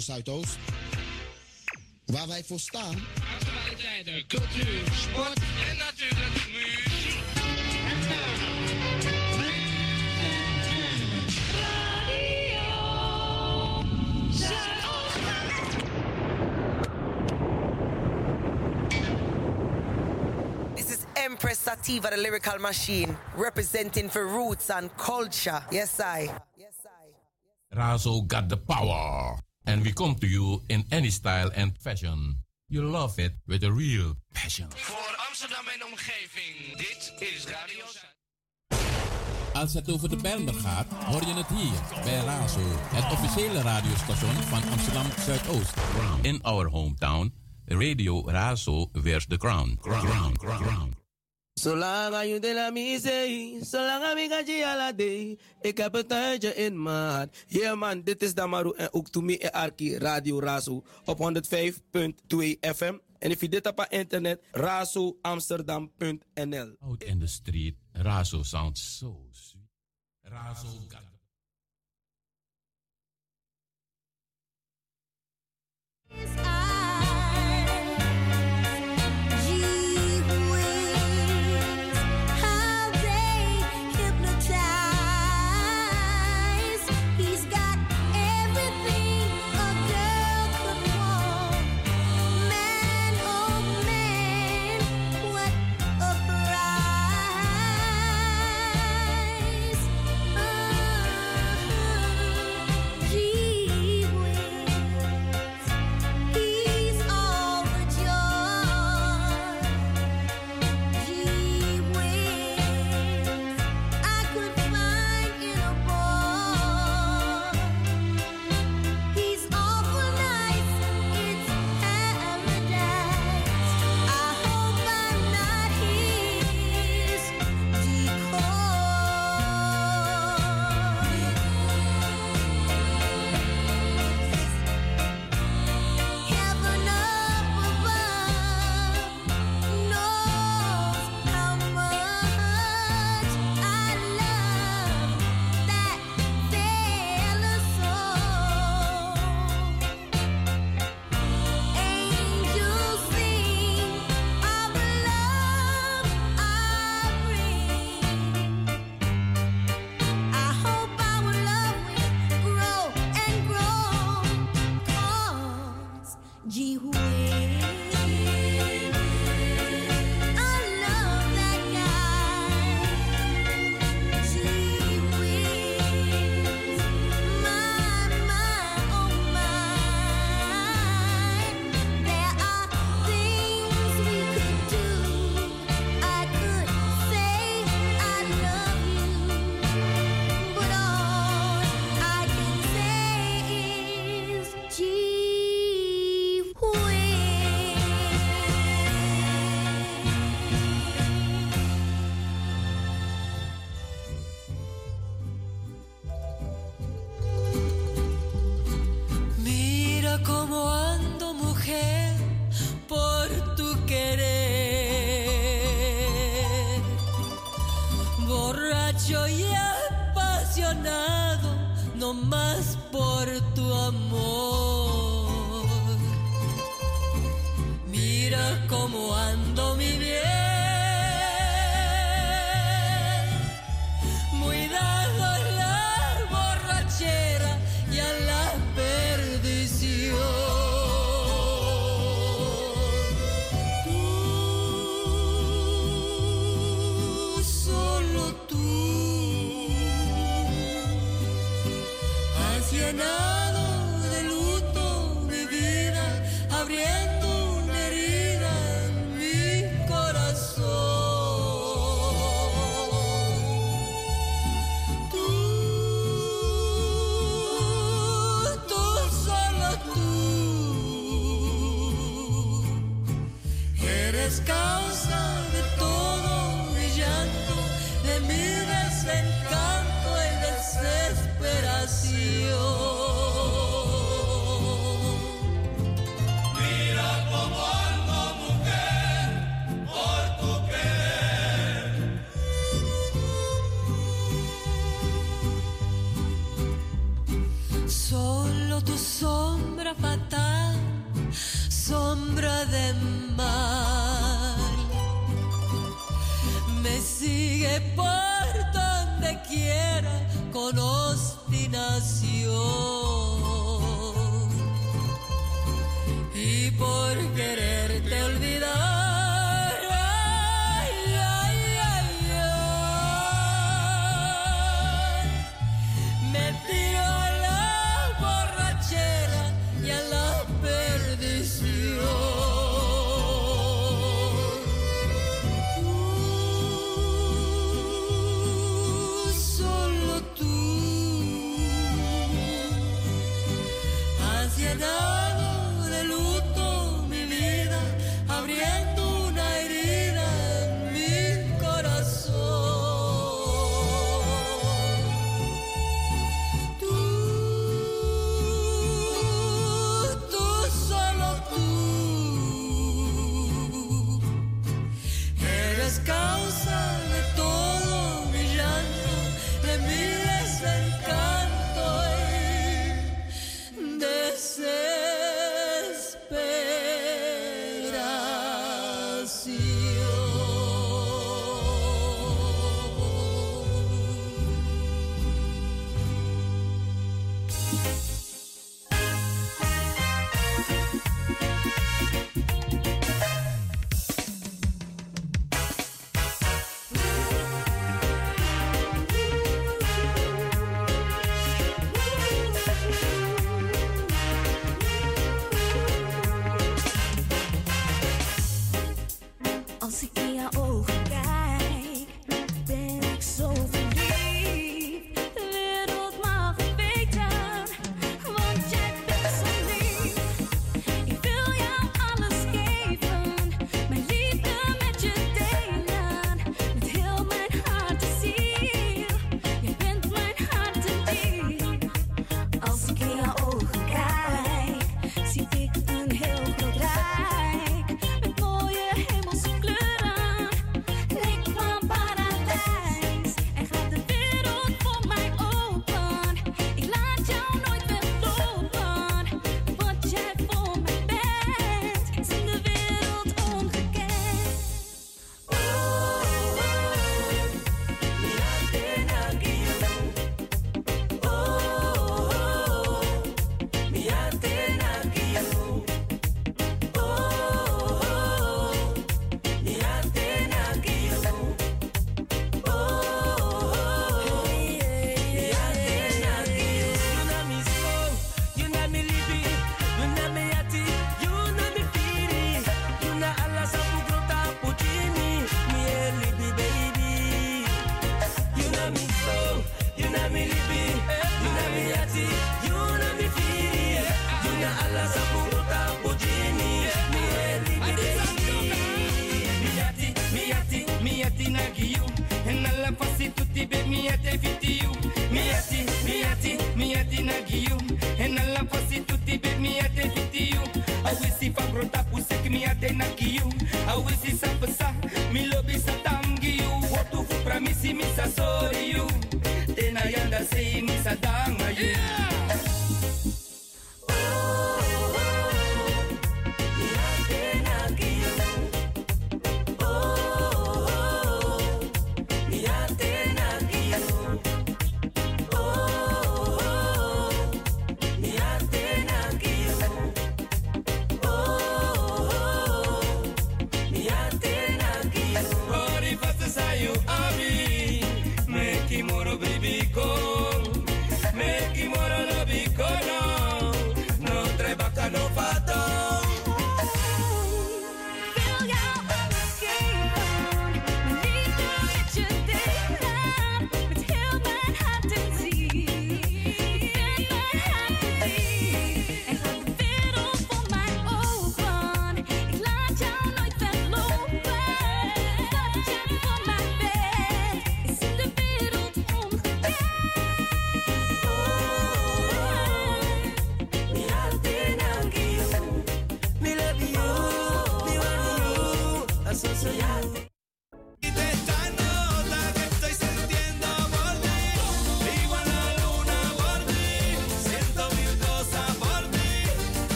S14: Radio Zuidoost. Waar wij voor staan.
S6: Actualiteiten, cultuur, sport en natuurlijk muziek.
S8: This is Empress Sativa, the lyrical machine, representing for roots and culture. Yes, I. Yes, I.
S17: Razo got the power. We come to you in any style and fashion. You love it with a real passion.
S6: Voor Amsterdam en omgeving, dit is Radio Zuid.
S17: Als het over de Bijlmer gaat, hoor je het hier bij Razo, het officiële radiostation van Amsterdam Zuidoost. In our hometown, Radio Razo wears the crown. crown, crown.
S4: Zolang je de la misee, zolang ik. Ik heb een tuintje in maat. Yeah man, dit is Damaru en ook to me en Arki Radio Razo op 105.2 FM. En if je dit op internet, razoamsterdam.nl.
S17: Out in the street, Razo sounds so sweet.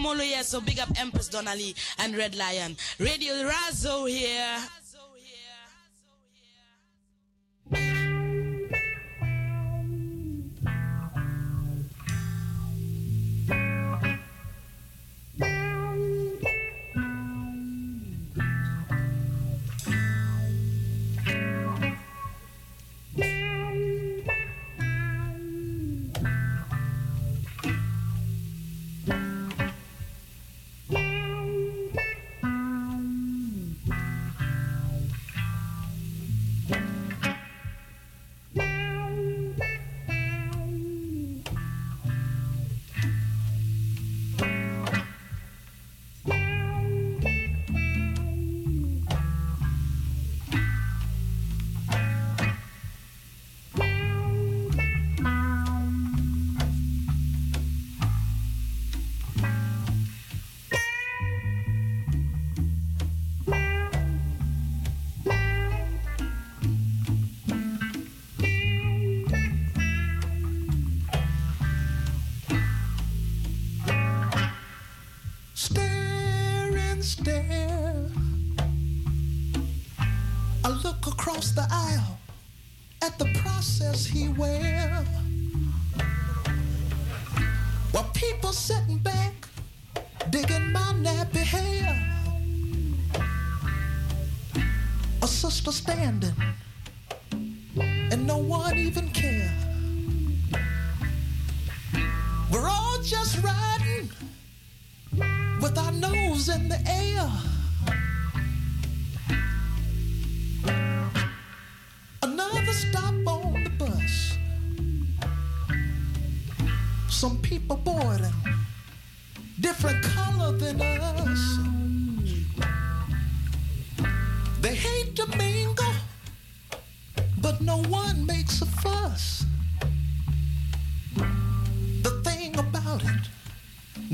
S18: Kumolo here, so big up Empress Donnelly and Red Lion. Radio Razzo here.
S19: We're all just riding with our nose in the air.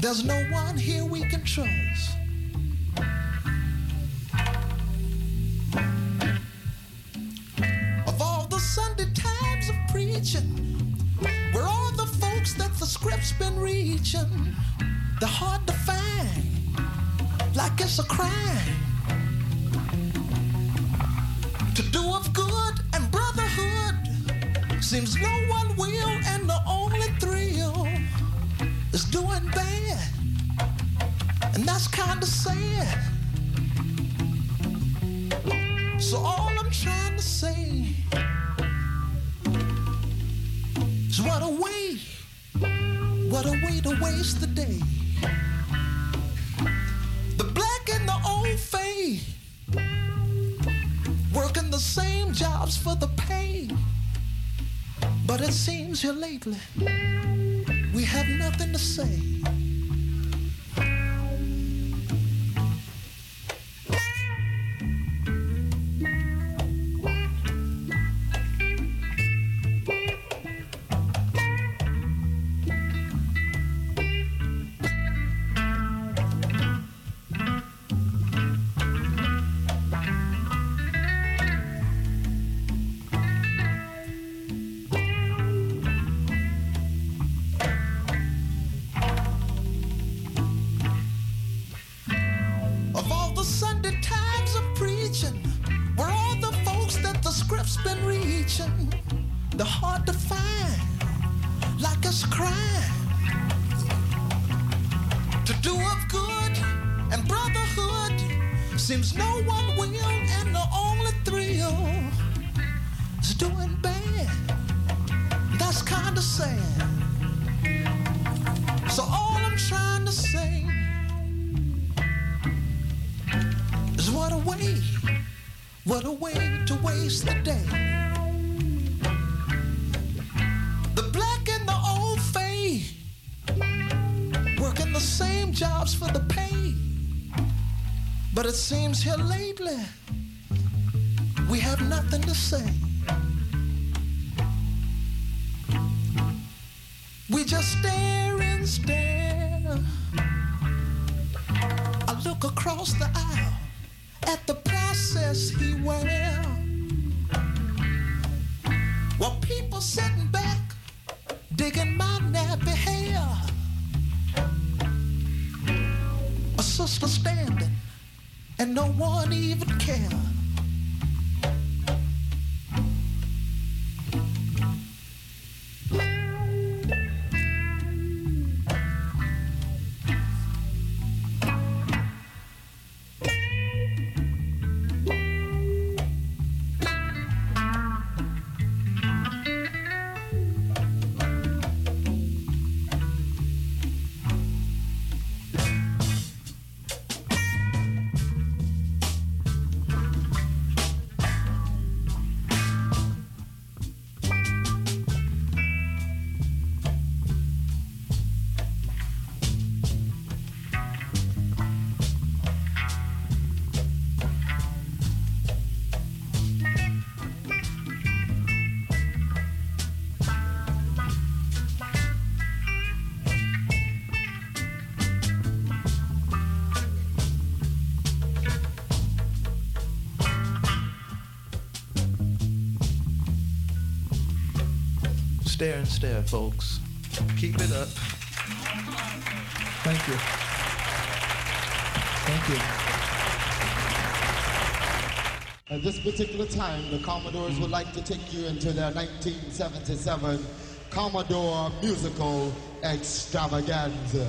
S19: There's no one here we can trust. seems here lately. there and stare, folks. Keep it up. Thank you. Thank you.
S20: At this particular time, the Commodores would like to take you into their 1977 Commodore musical extravaganza.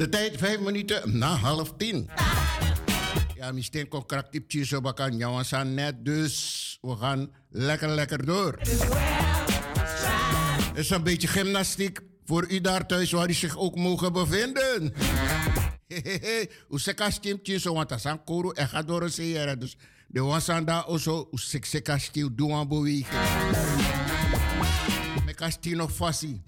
S14: De tijd vijf minuten na half tien. Ja, misschien kon krachtipje zo bakken. Ja, we net, dus we gaan lekker, lekker door. Het is een beetje gymnastiek voor u daar thuis waar u zich ook mogen bevinden. Useka stimtje zo want dat een koro en gaat door een Dus de wasanda also oh, usekeka stil doen aan bewegen. Mecasteert nog
S21: fasi.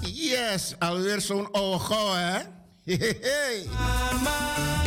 S14: Yes, alweer zo'n oude gauw, hè? Hey,
S17: hey.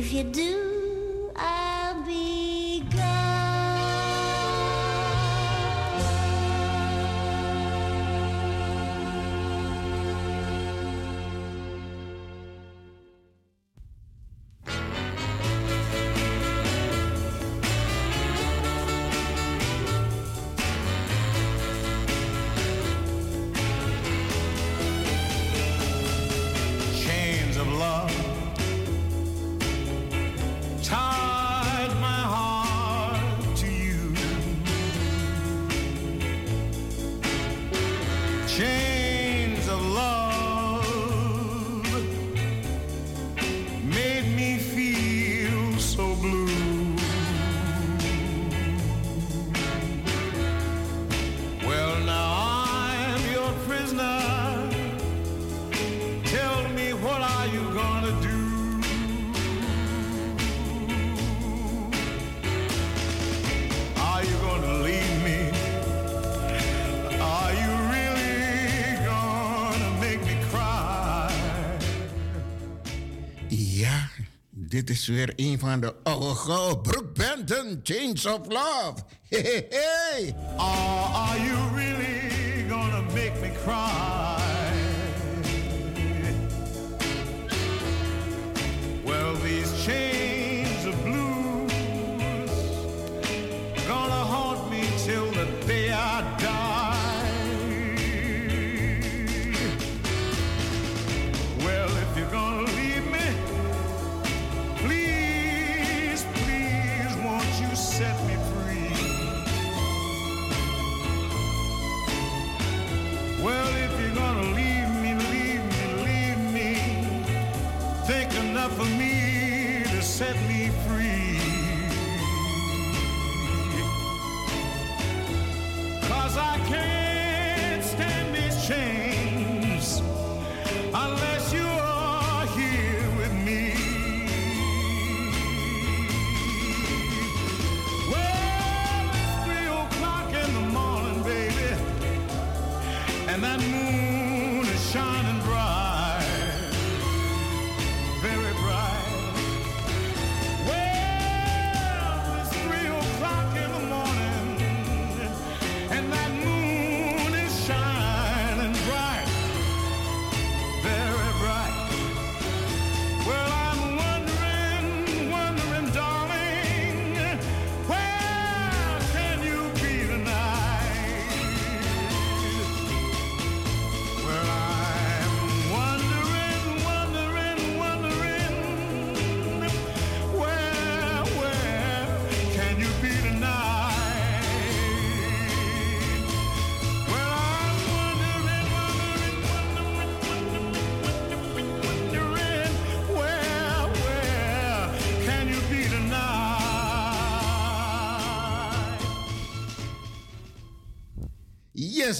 S17: If you do
S14: dit is weer een van de oude gouden broekbanden. Chains of Love. Hey, hey, hey.
S22: Are, are you really gonna make me cry?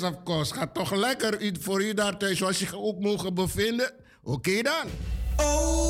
S22: of
S14: course. Gaat toch lekker iets voor u daar thuis, zoals je ook mogen bevinden. Oké dan.
S23: Oh.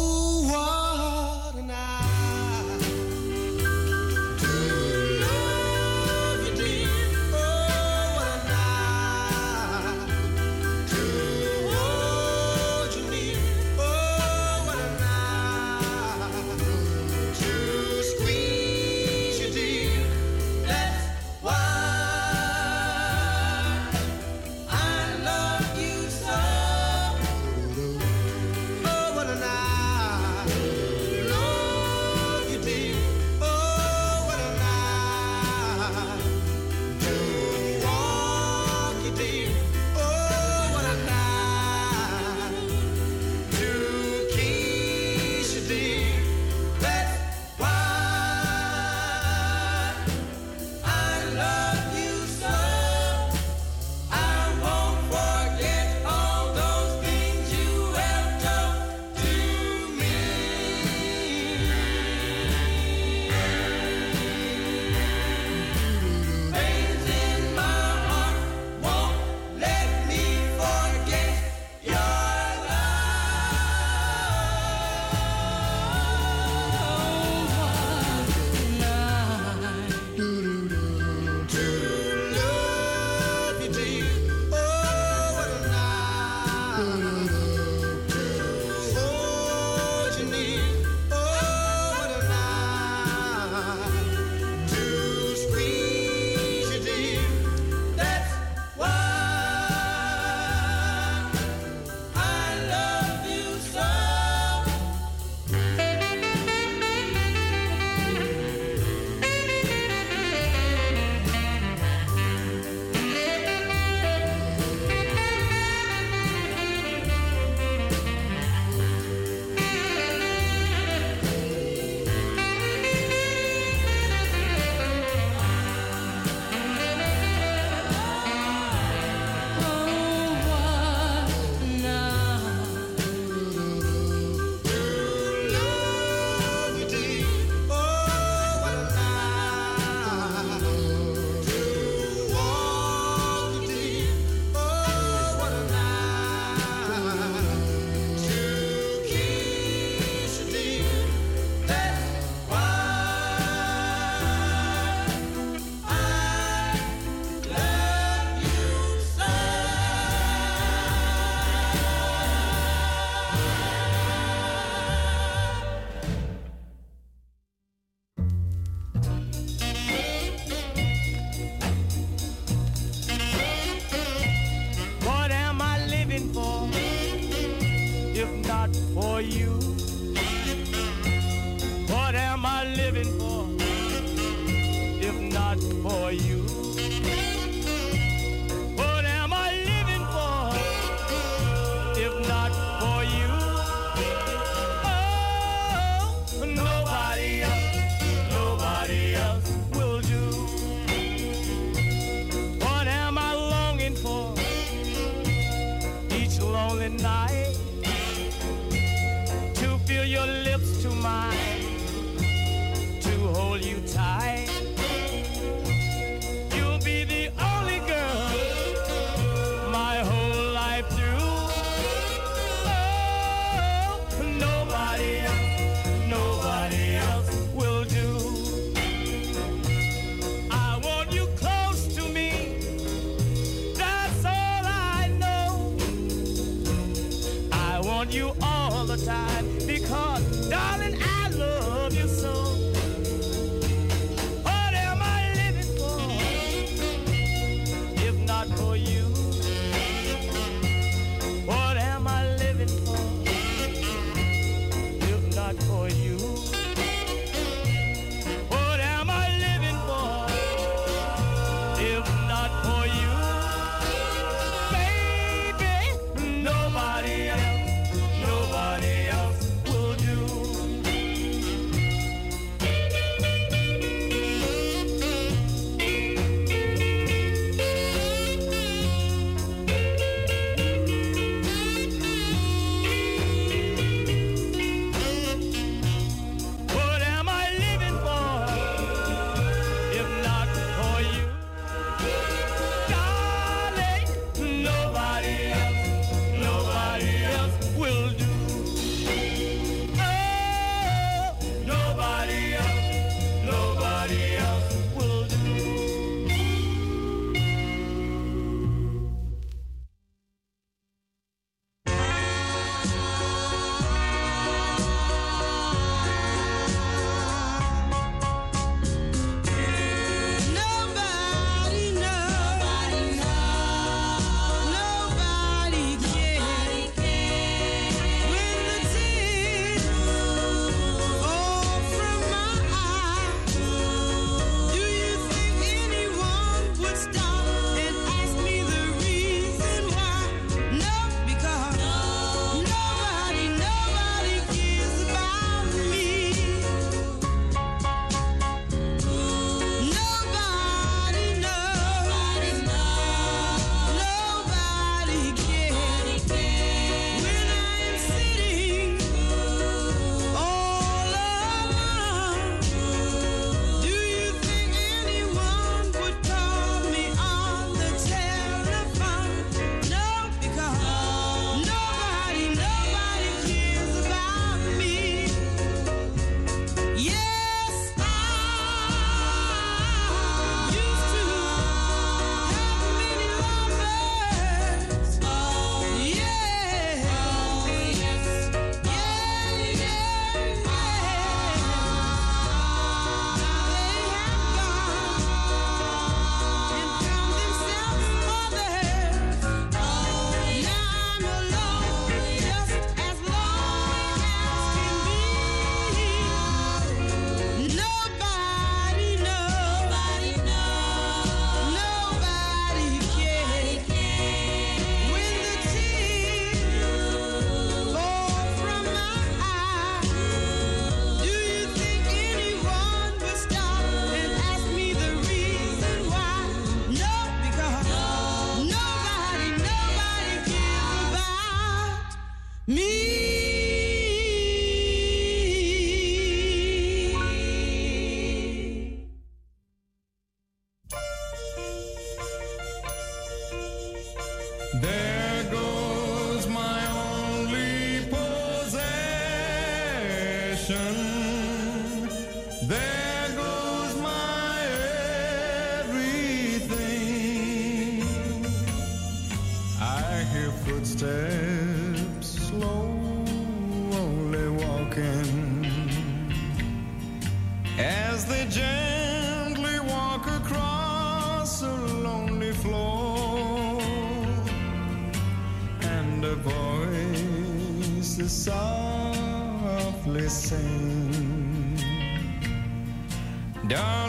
S23: done.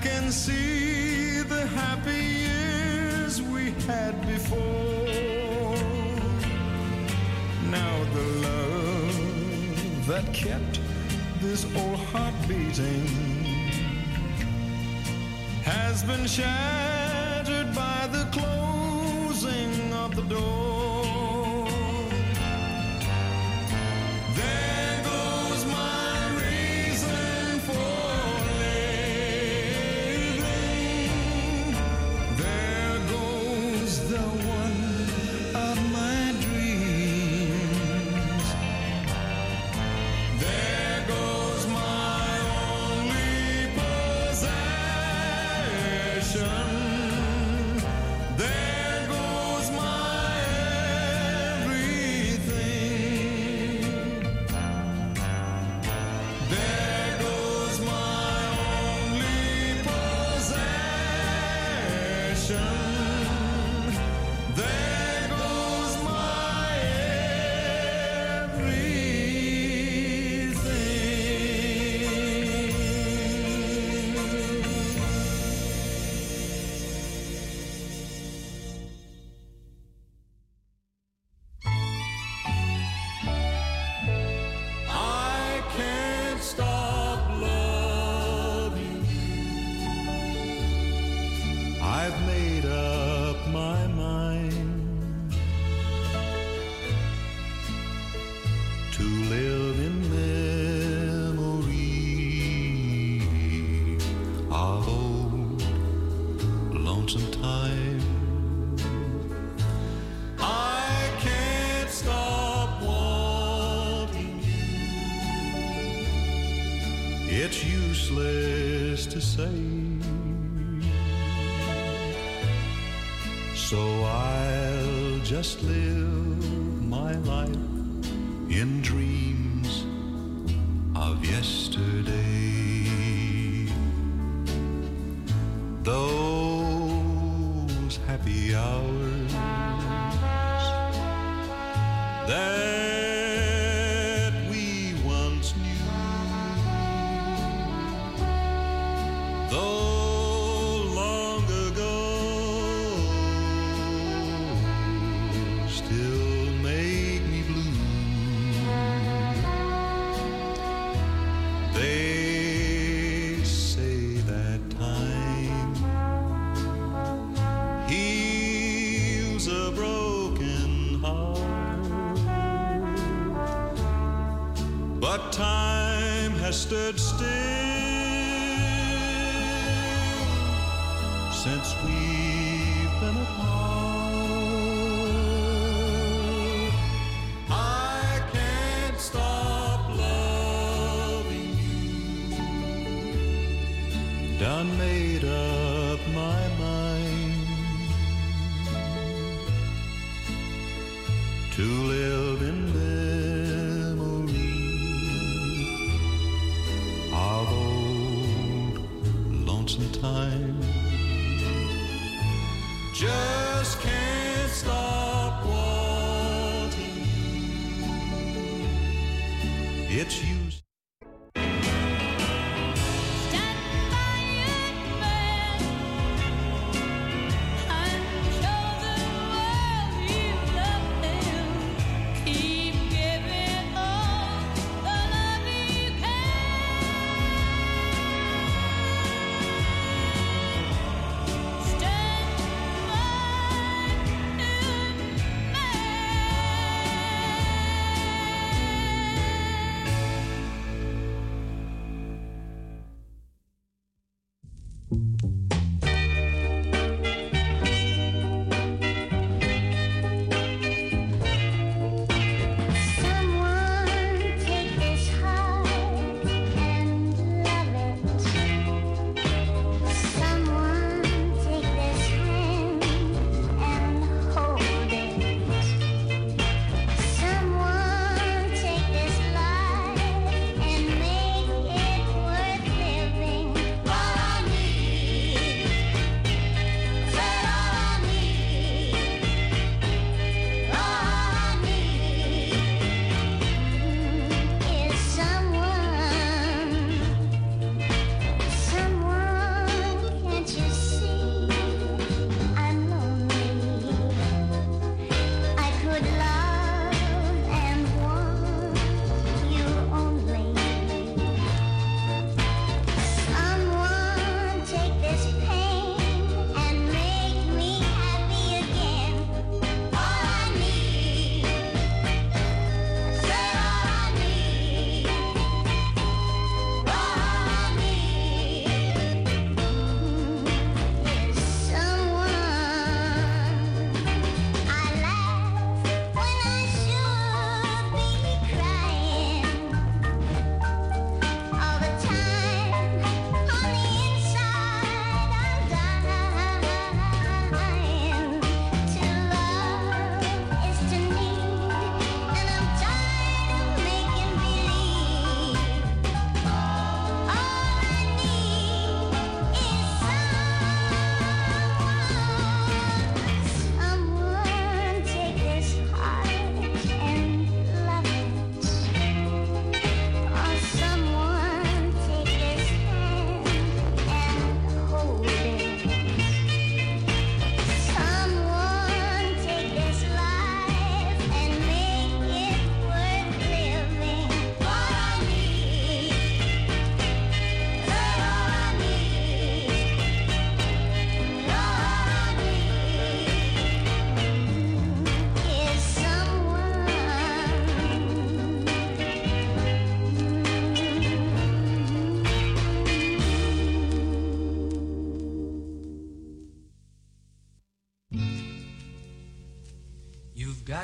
S24: can see the happy years we had before. Now the love that kept this old heart beating has been shattered by the closing of the door.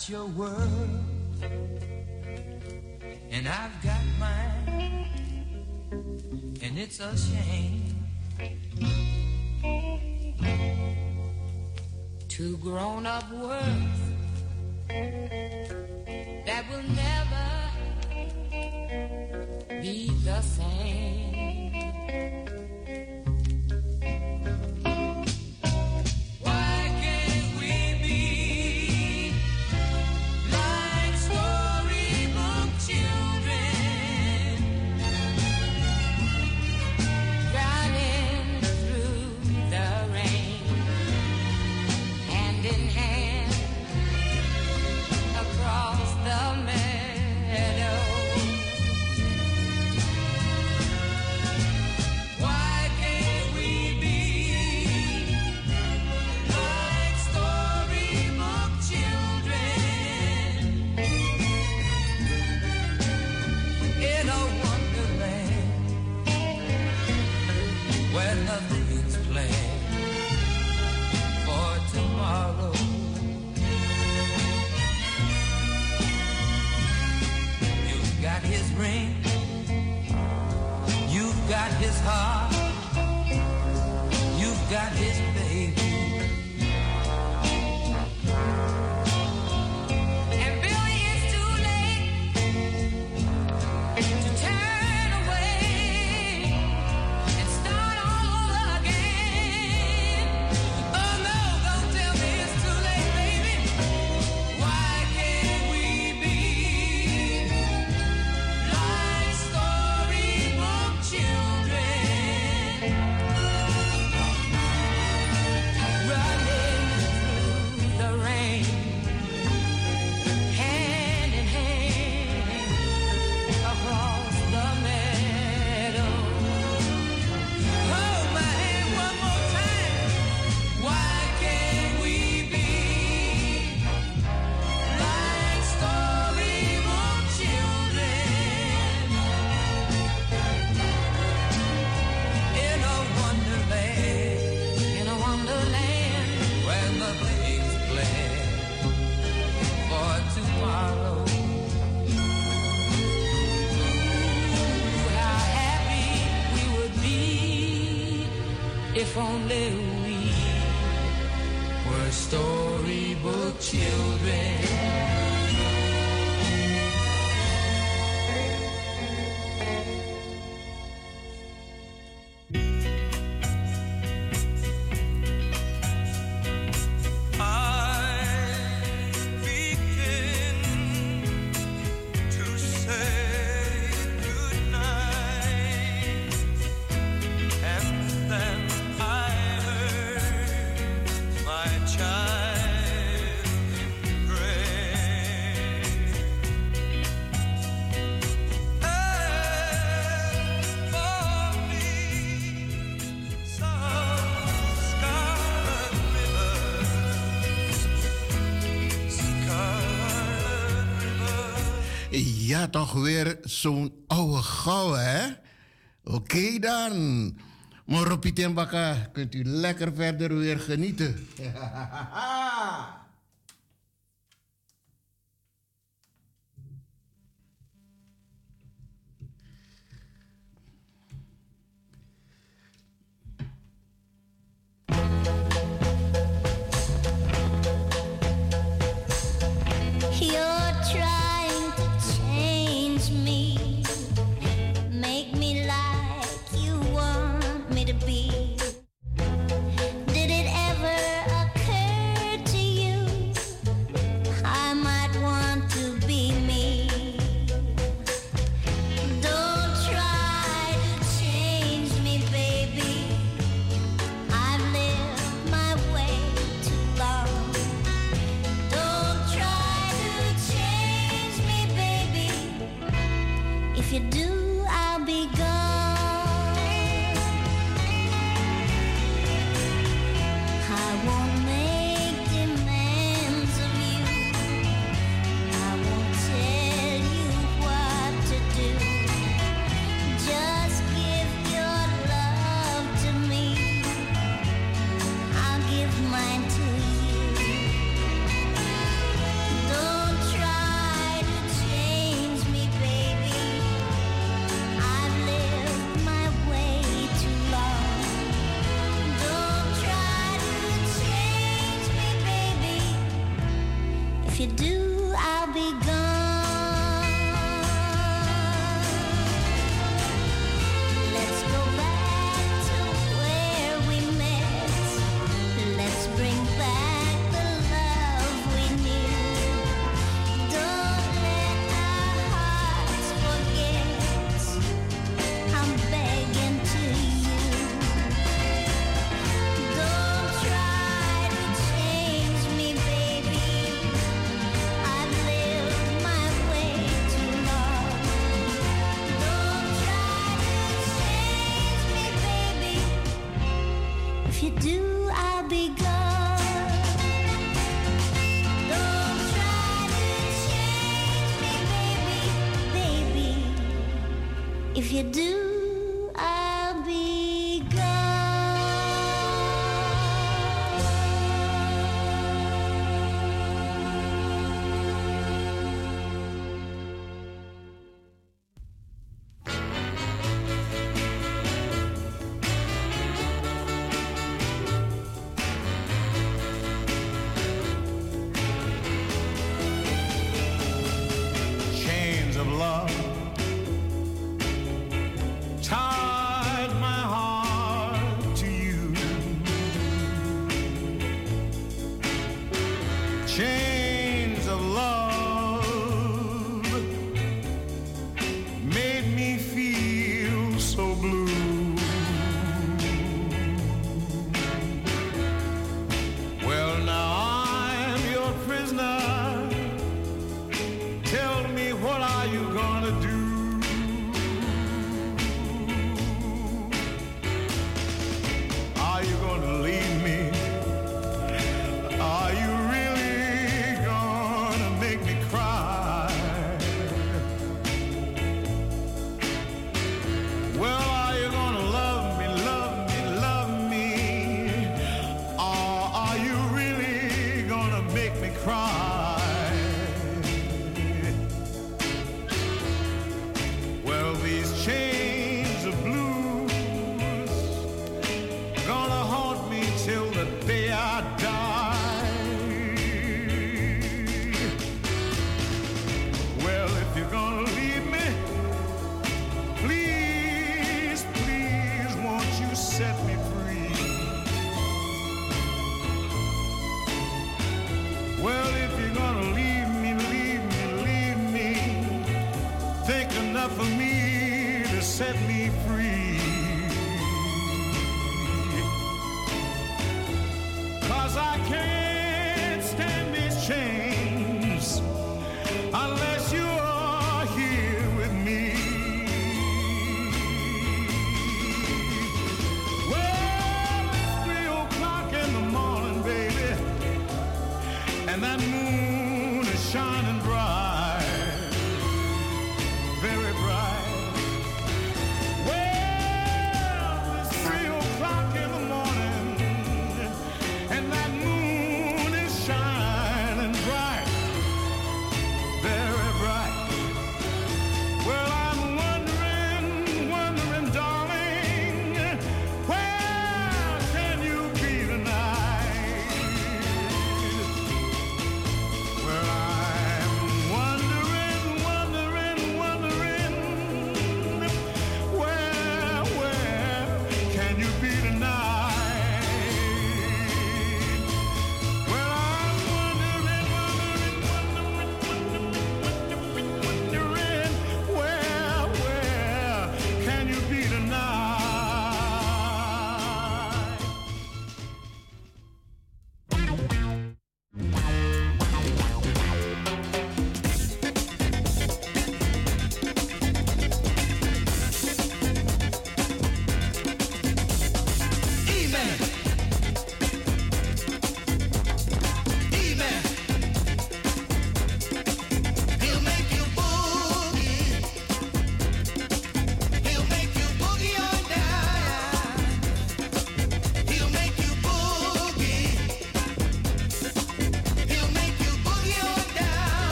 S25: got your world, and I've got mine, and it's a shame. Two grown up worlds
S14: toch weer zo'n oude gauw, hè? Oké dan. Maar Roppie kunt u lekker verder weer genieten.
S17: You
S22: do,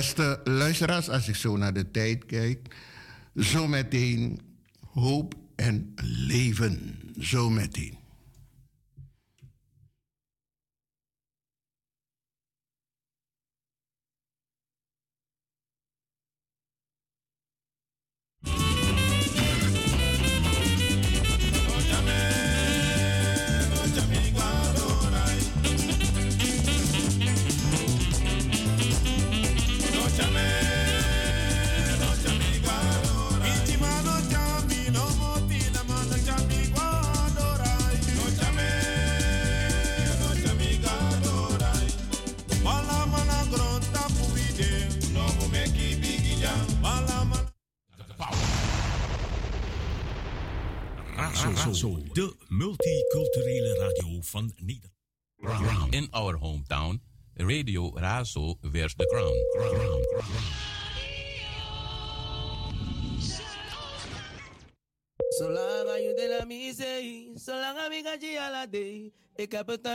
S26: Beste luisteraars, als ik zo naar de tijd kijk. Zometeen hoop en leven. Zometeen.
S27: De
S4: la misee, zolang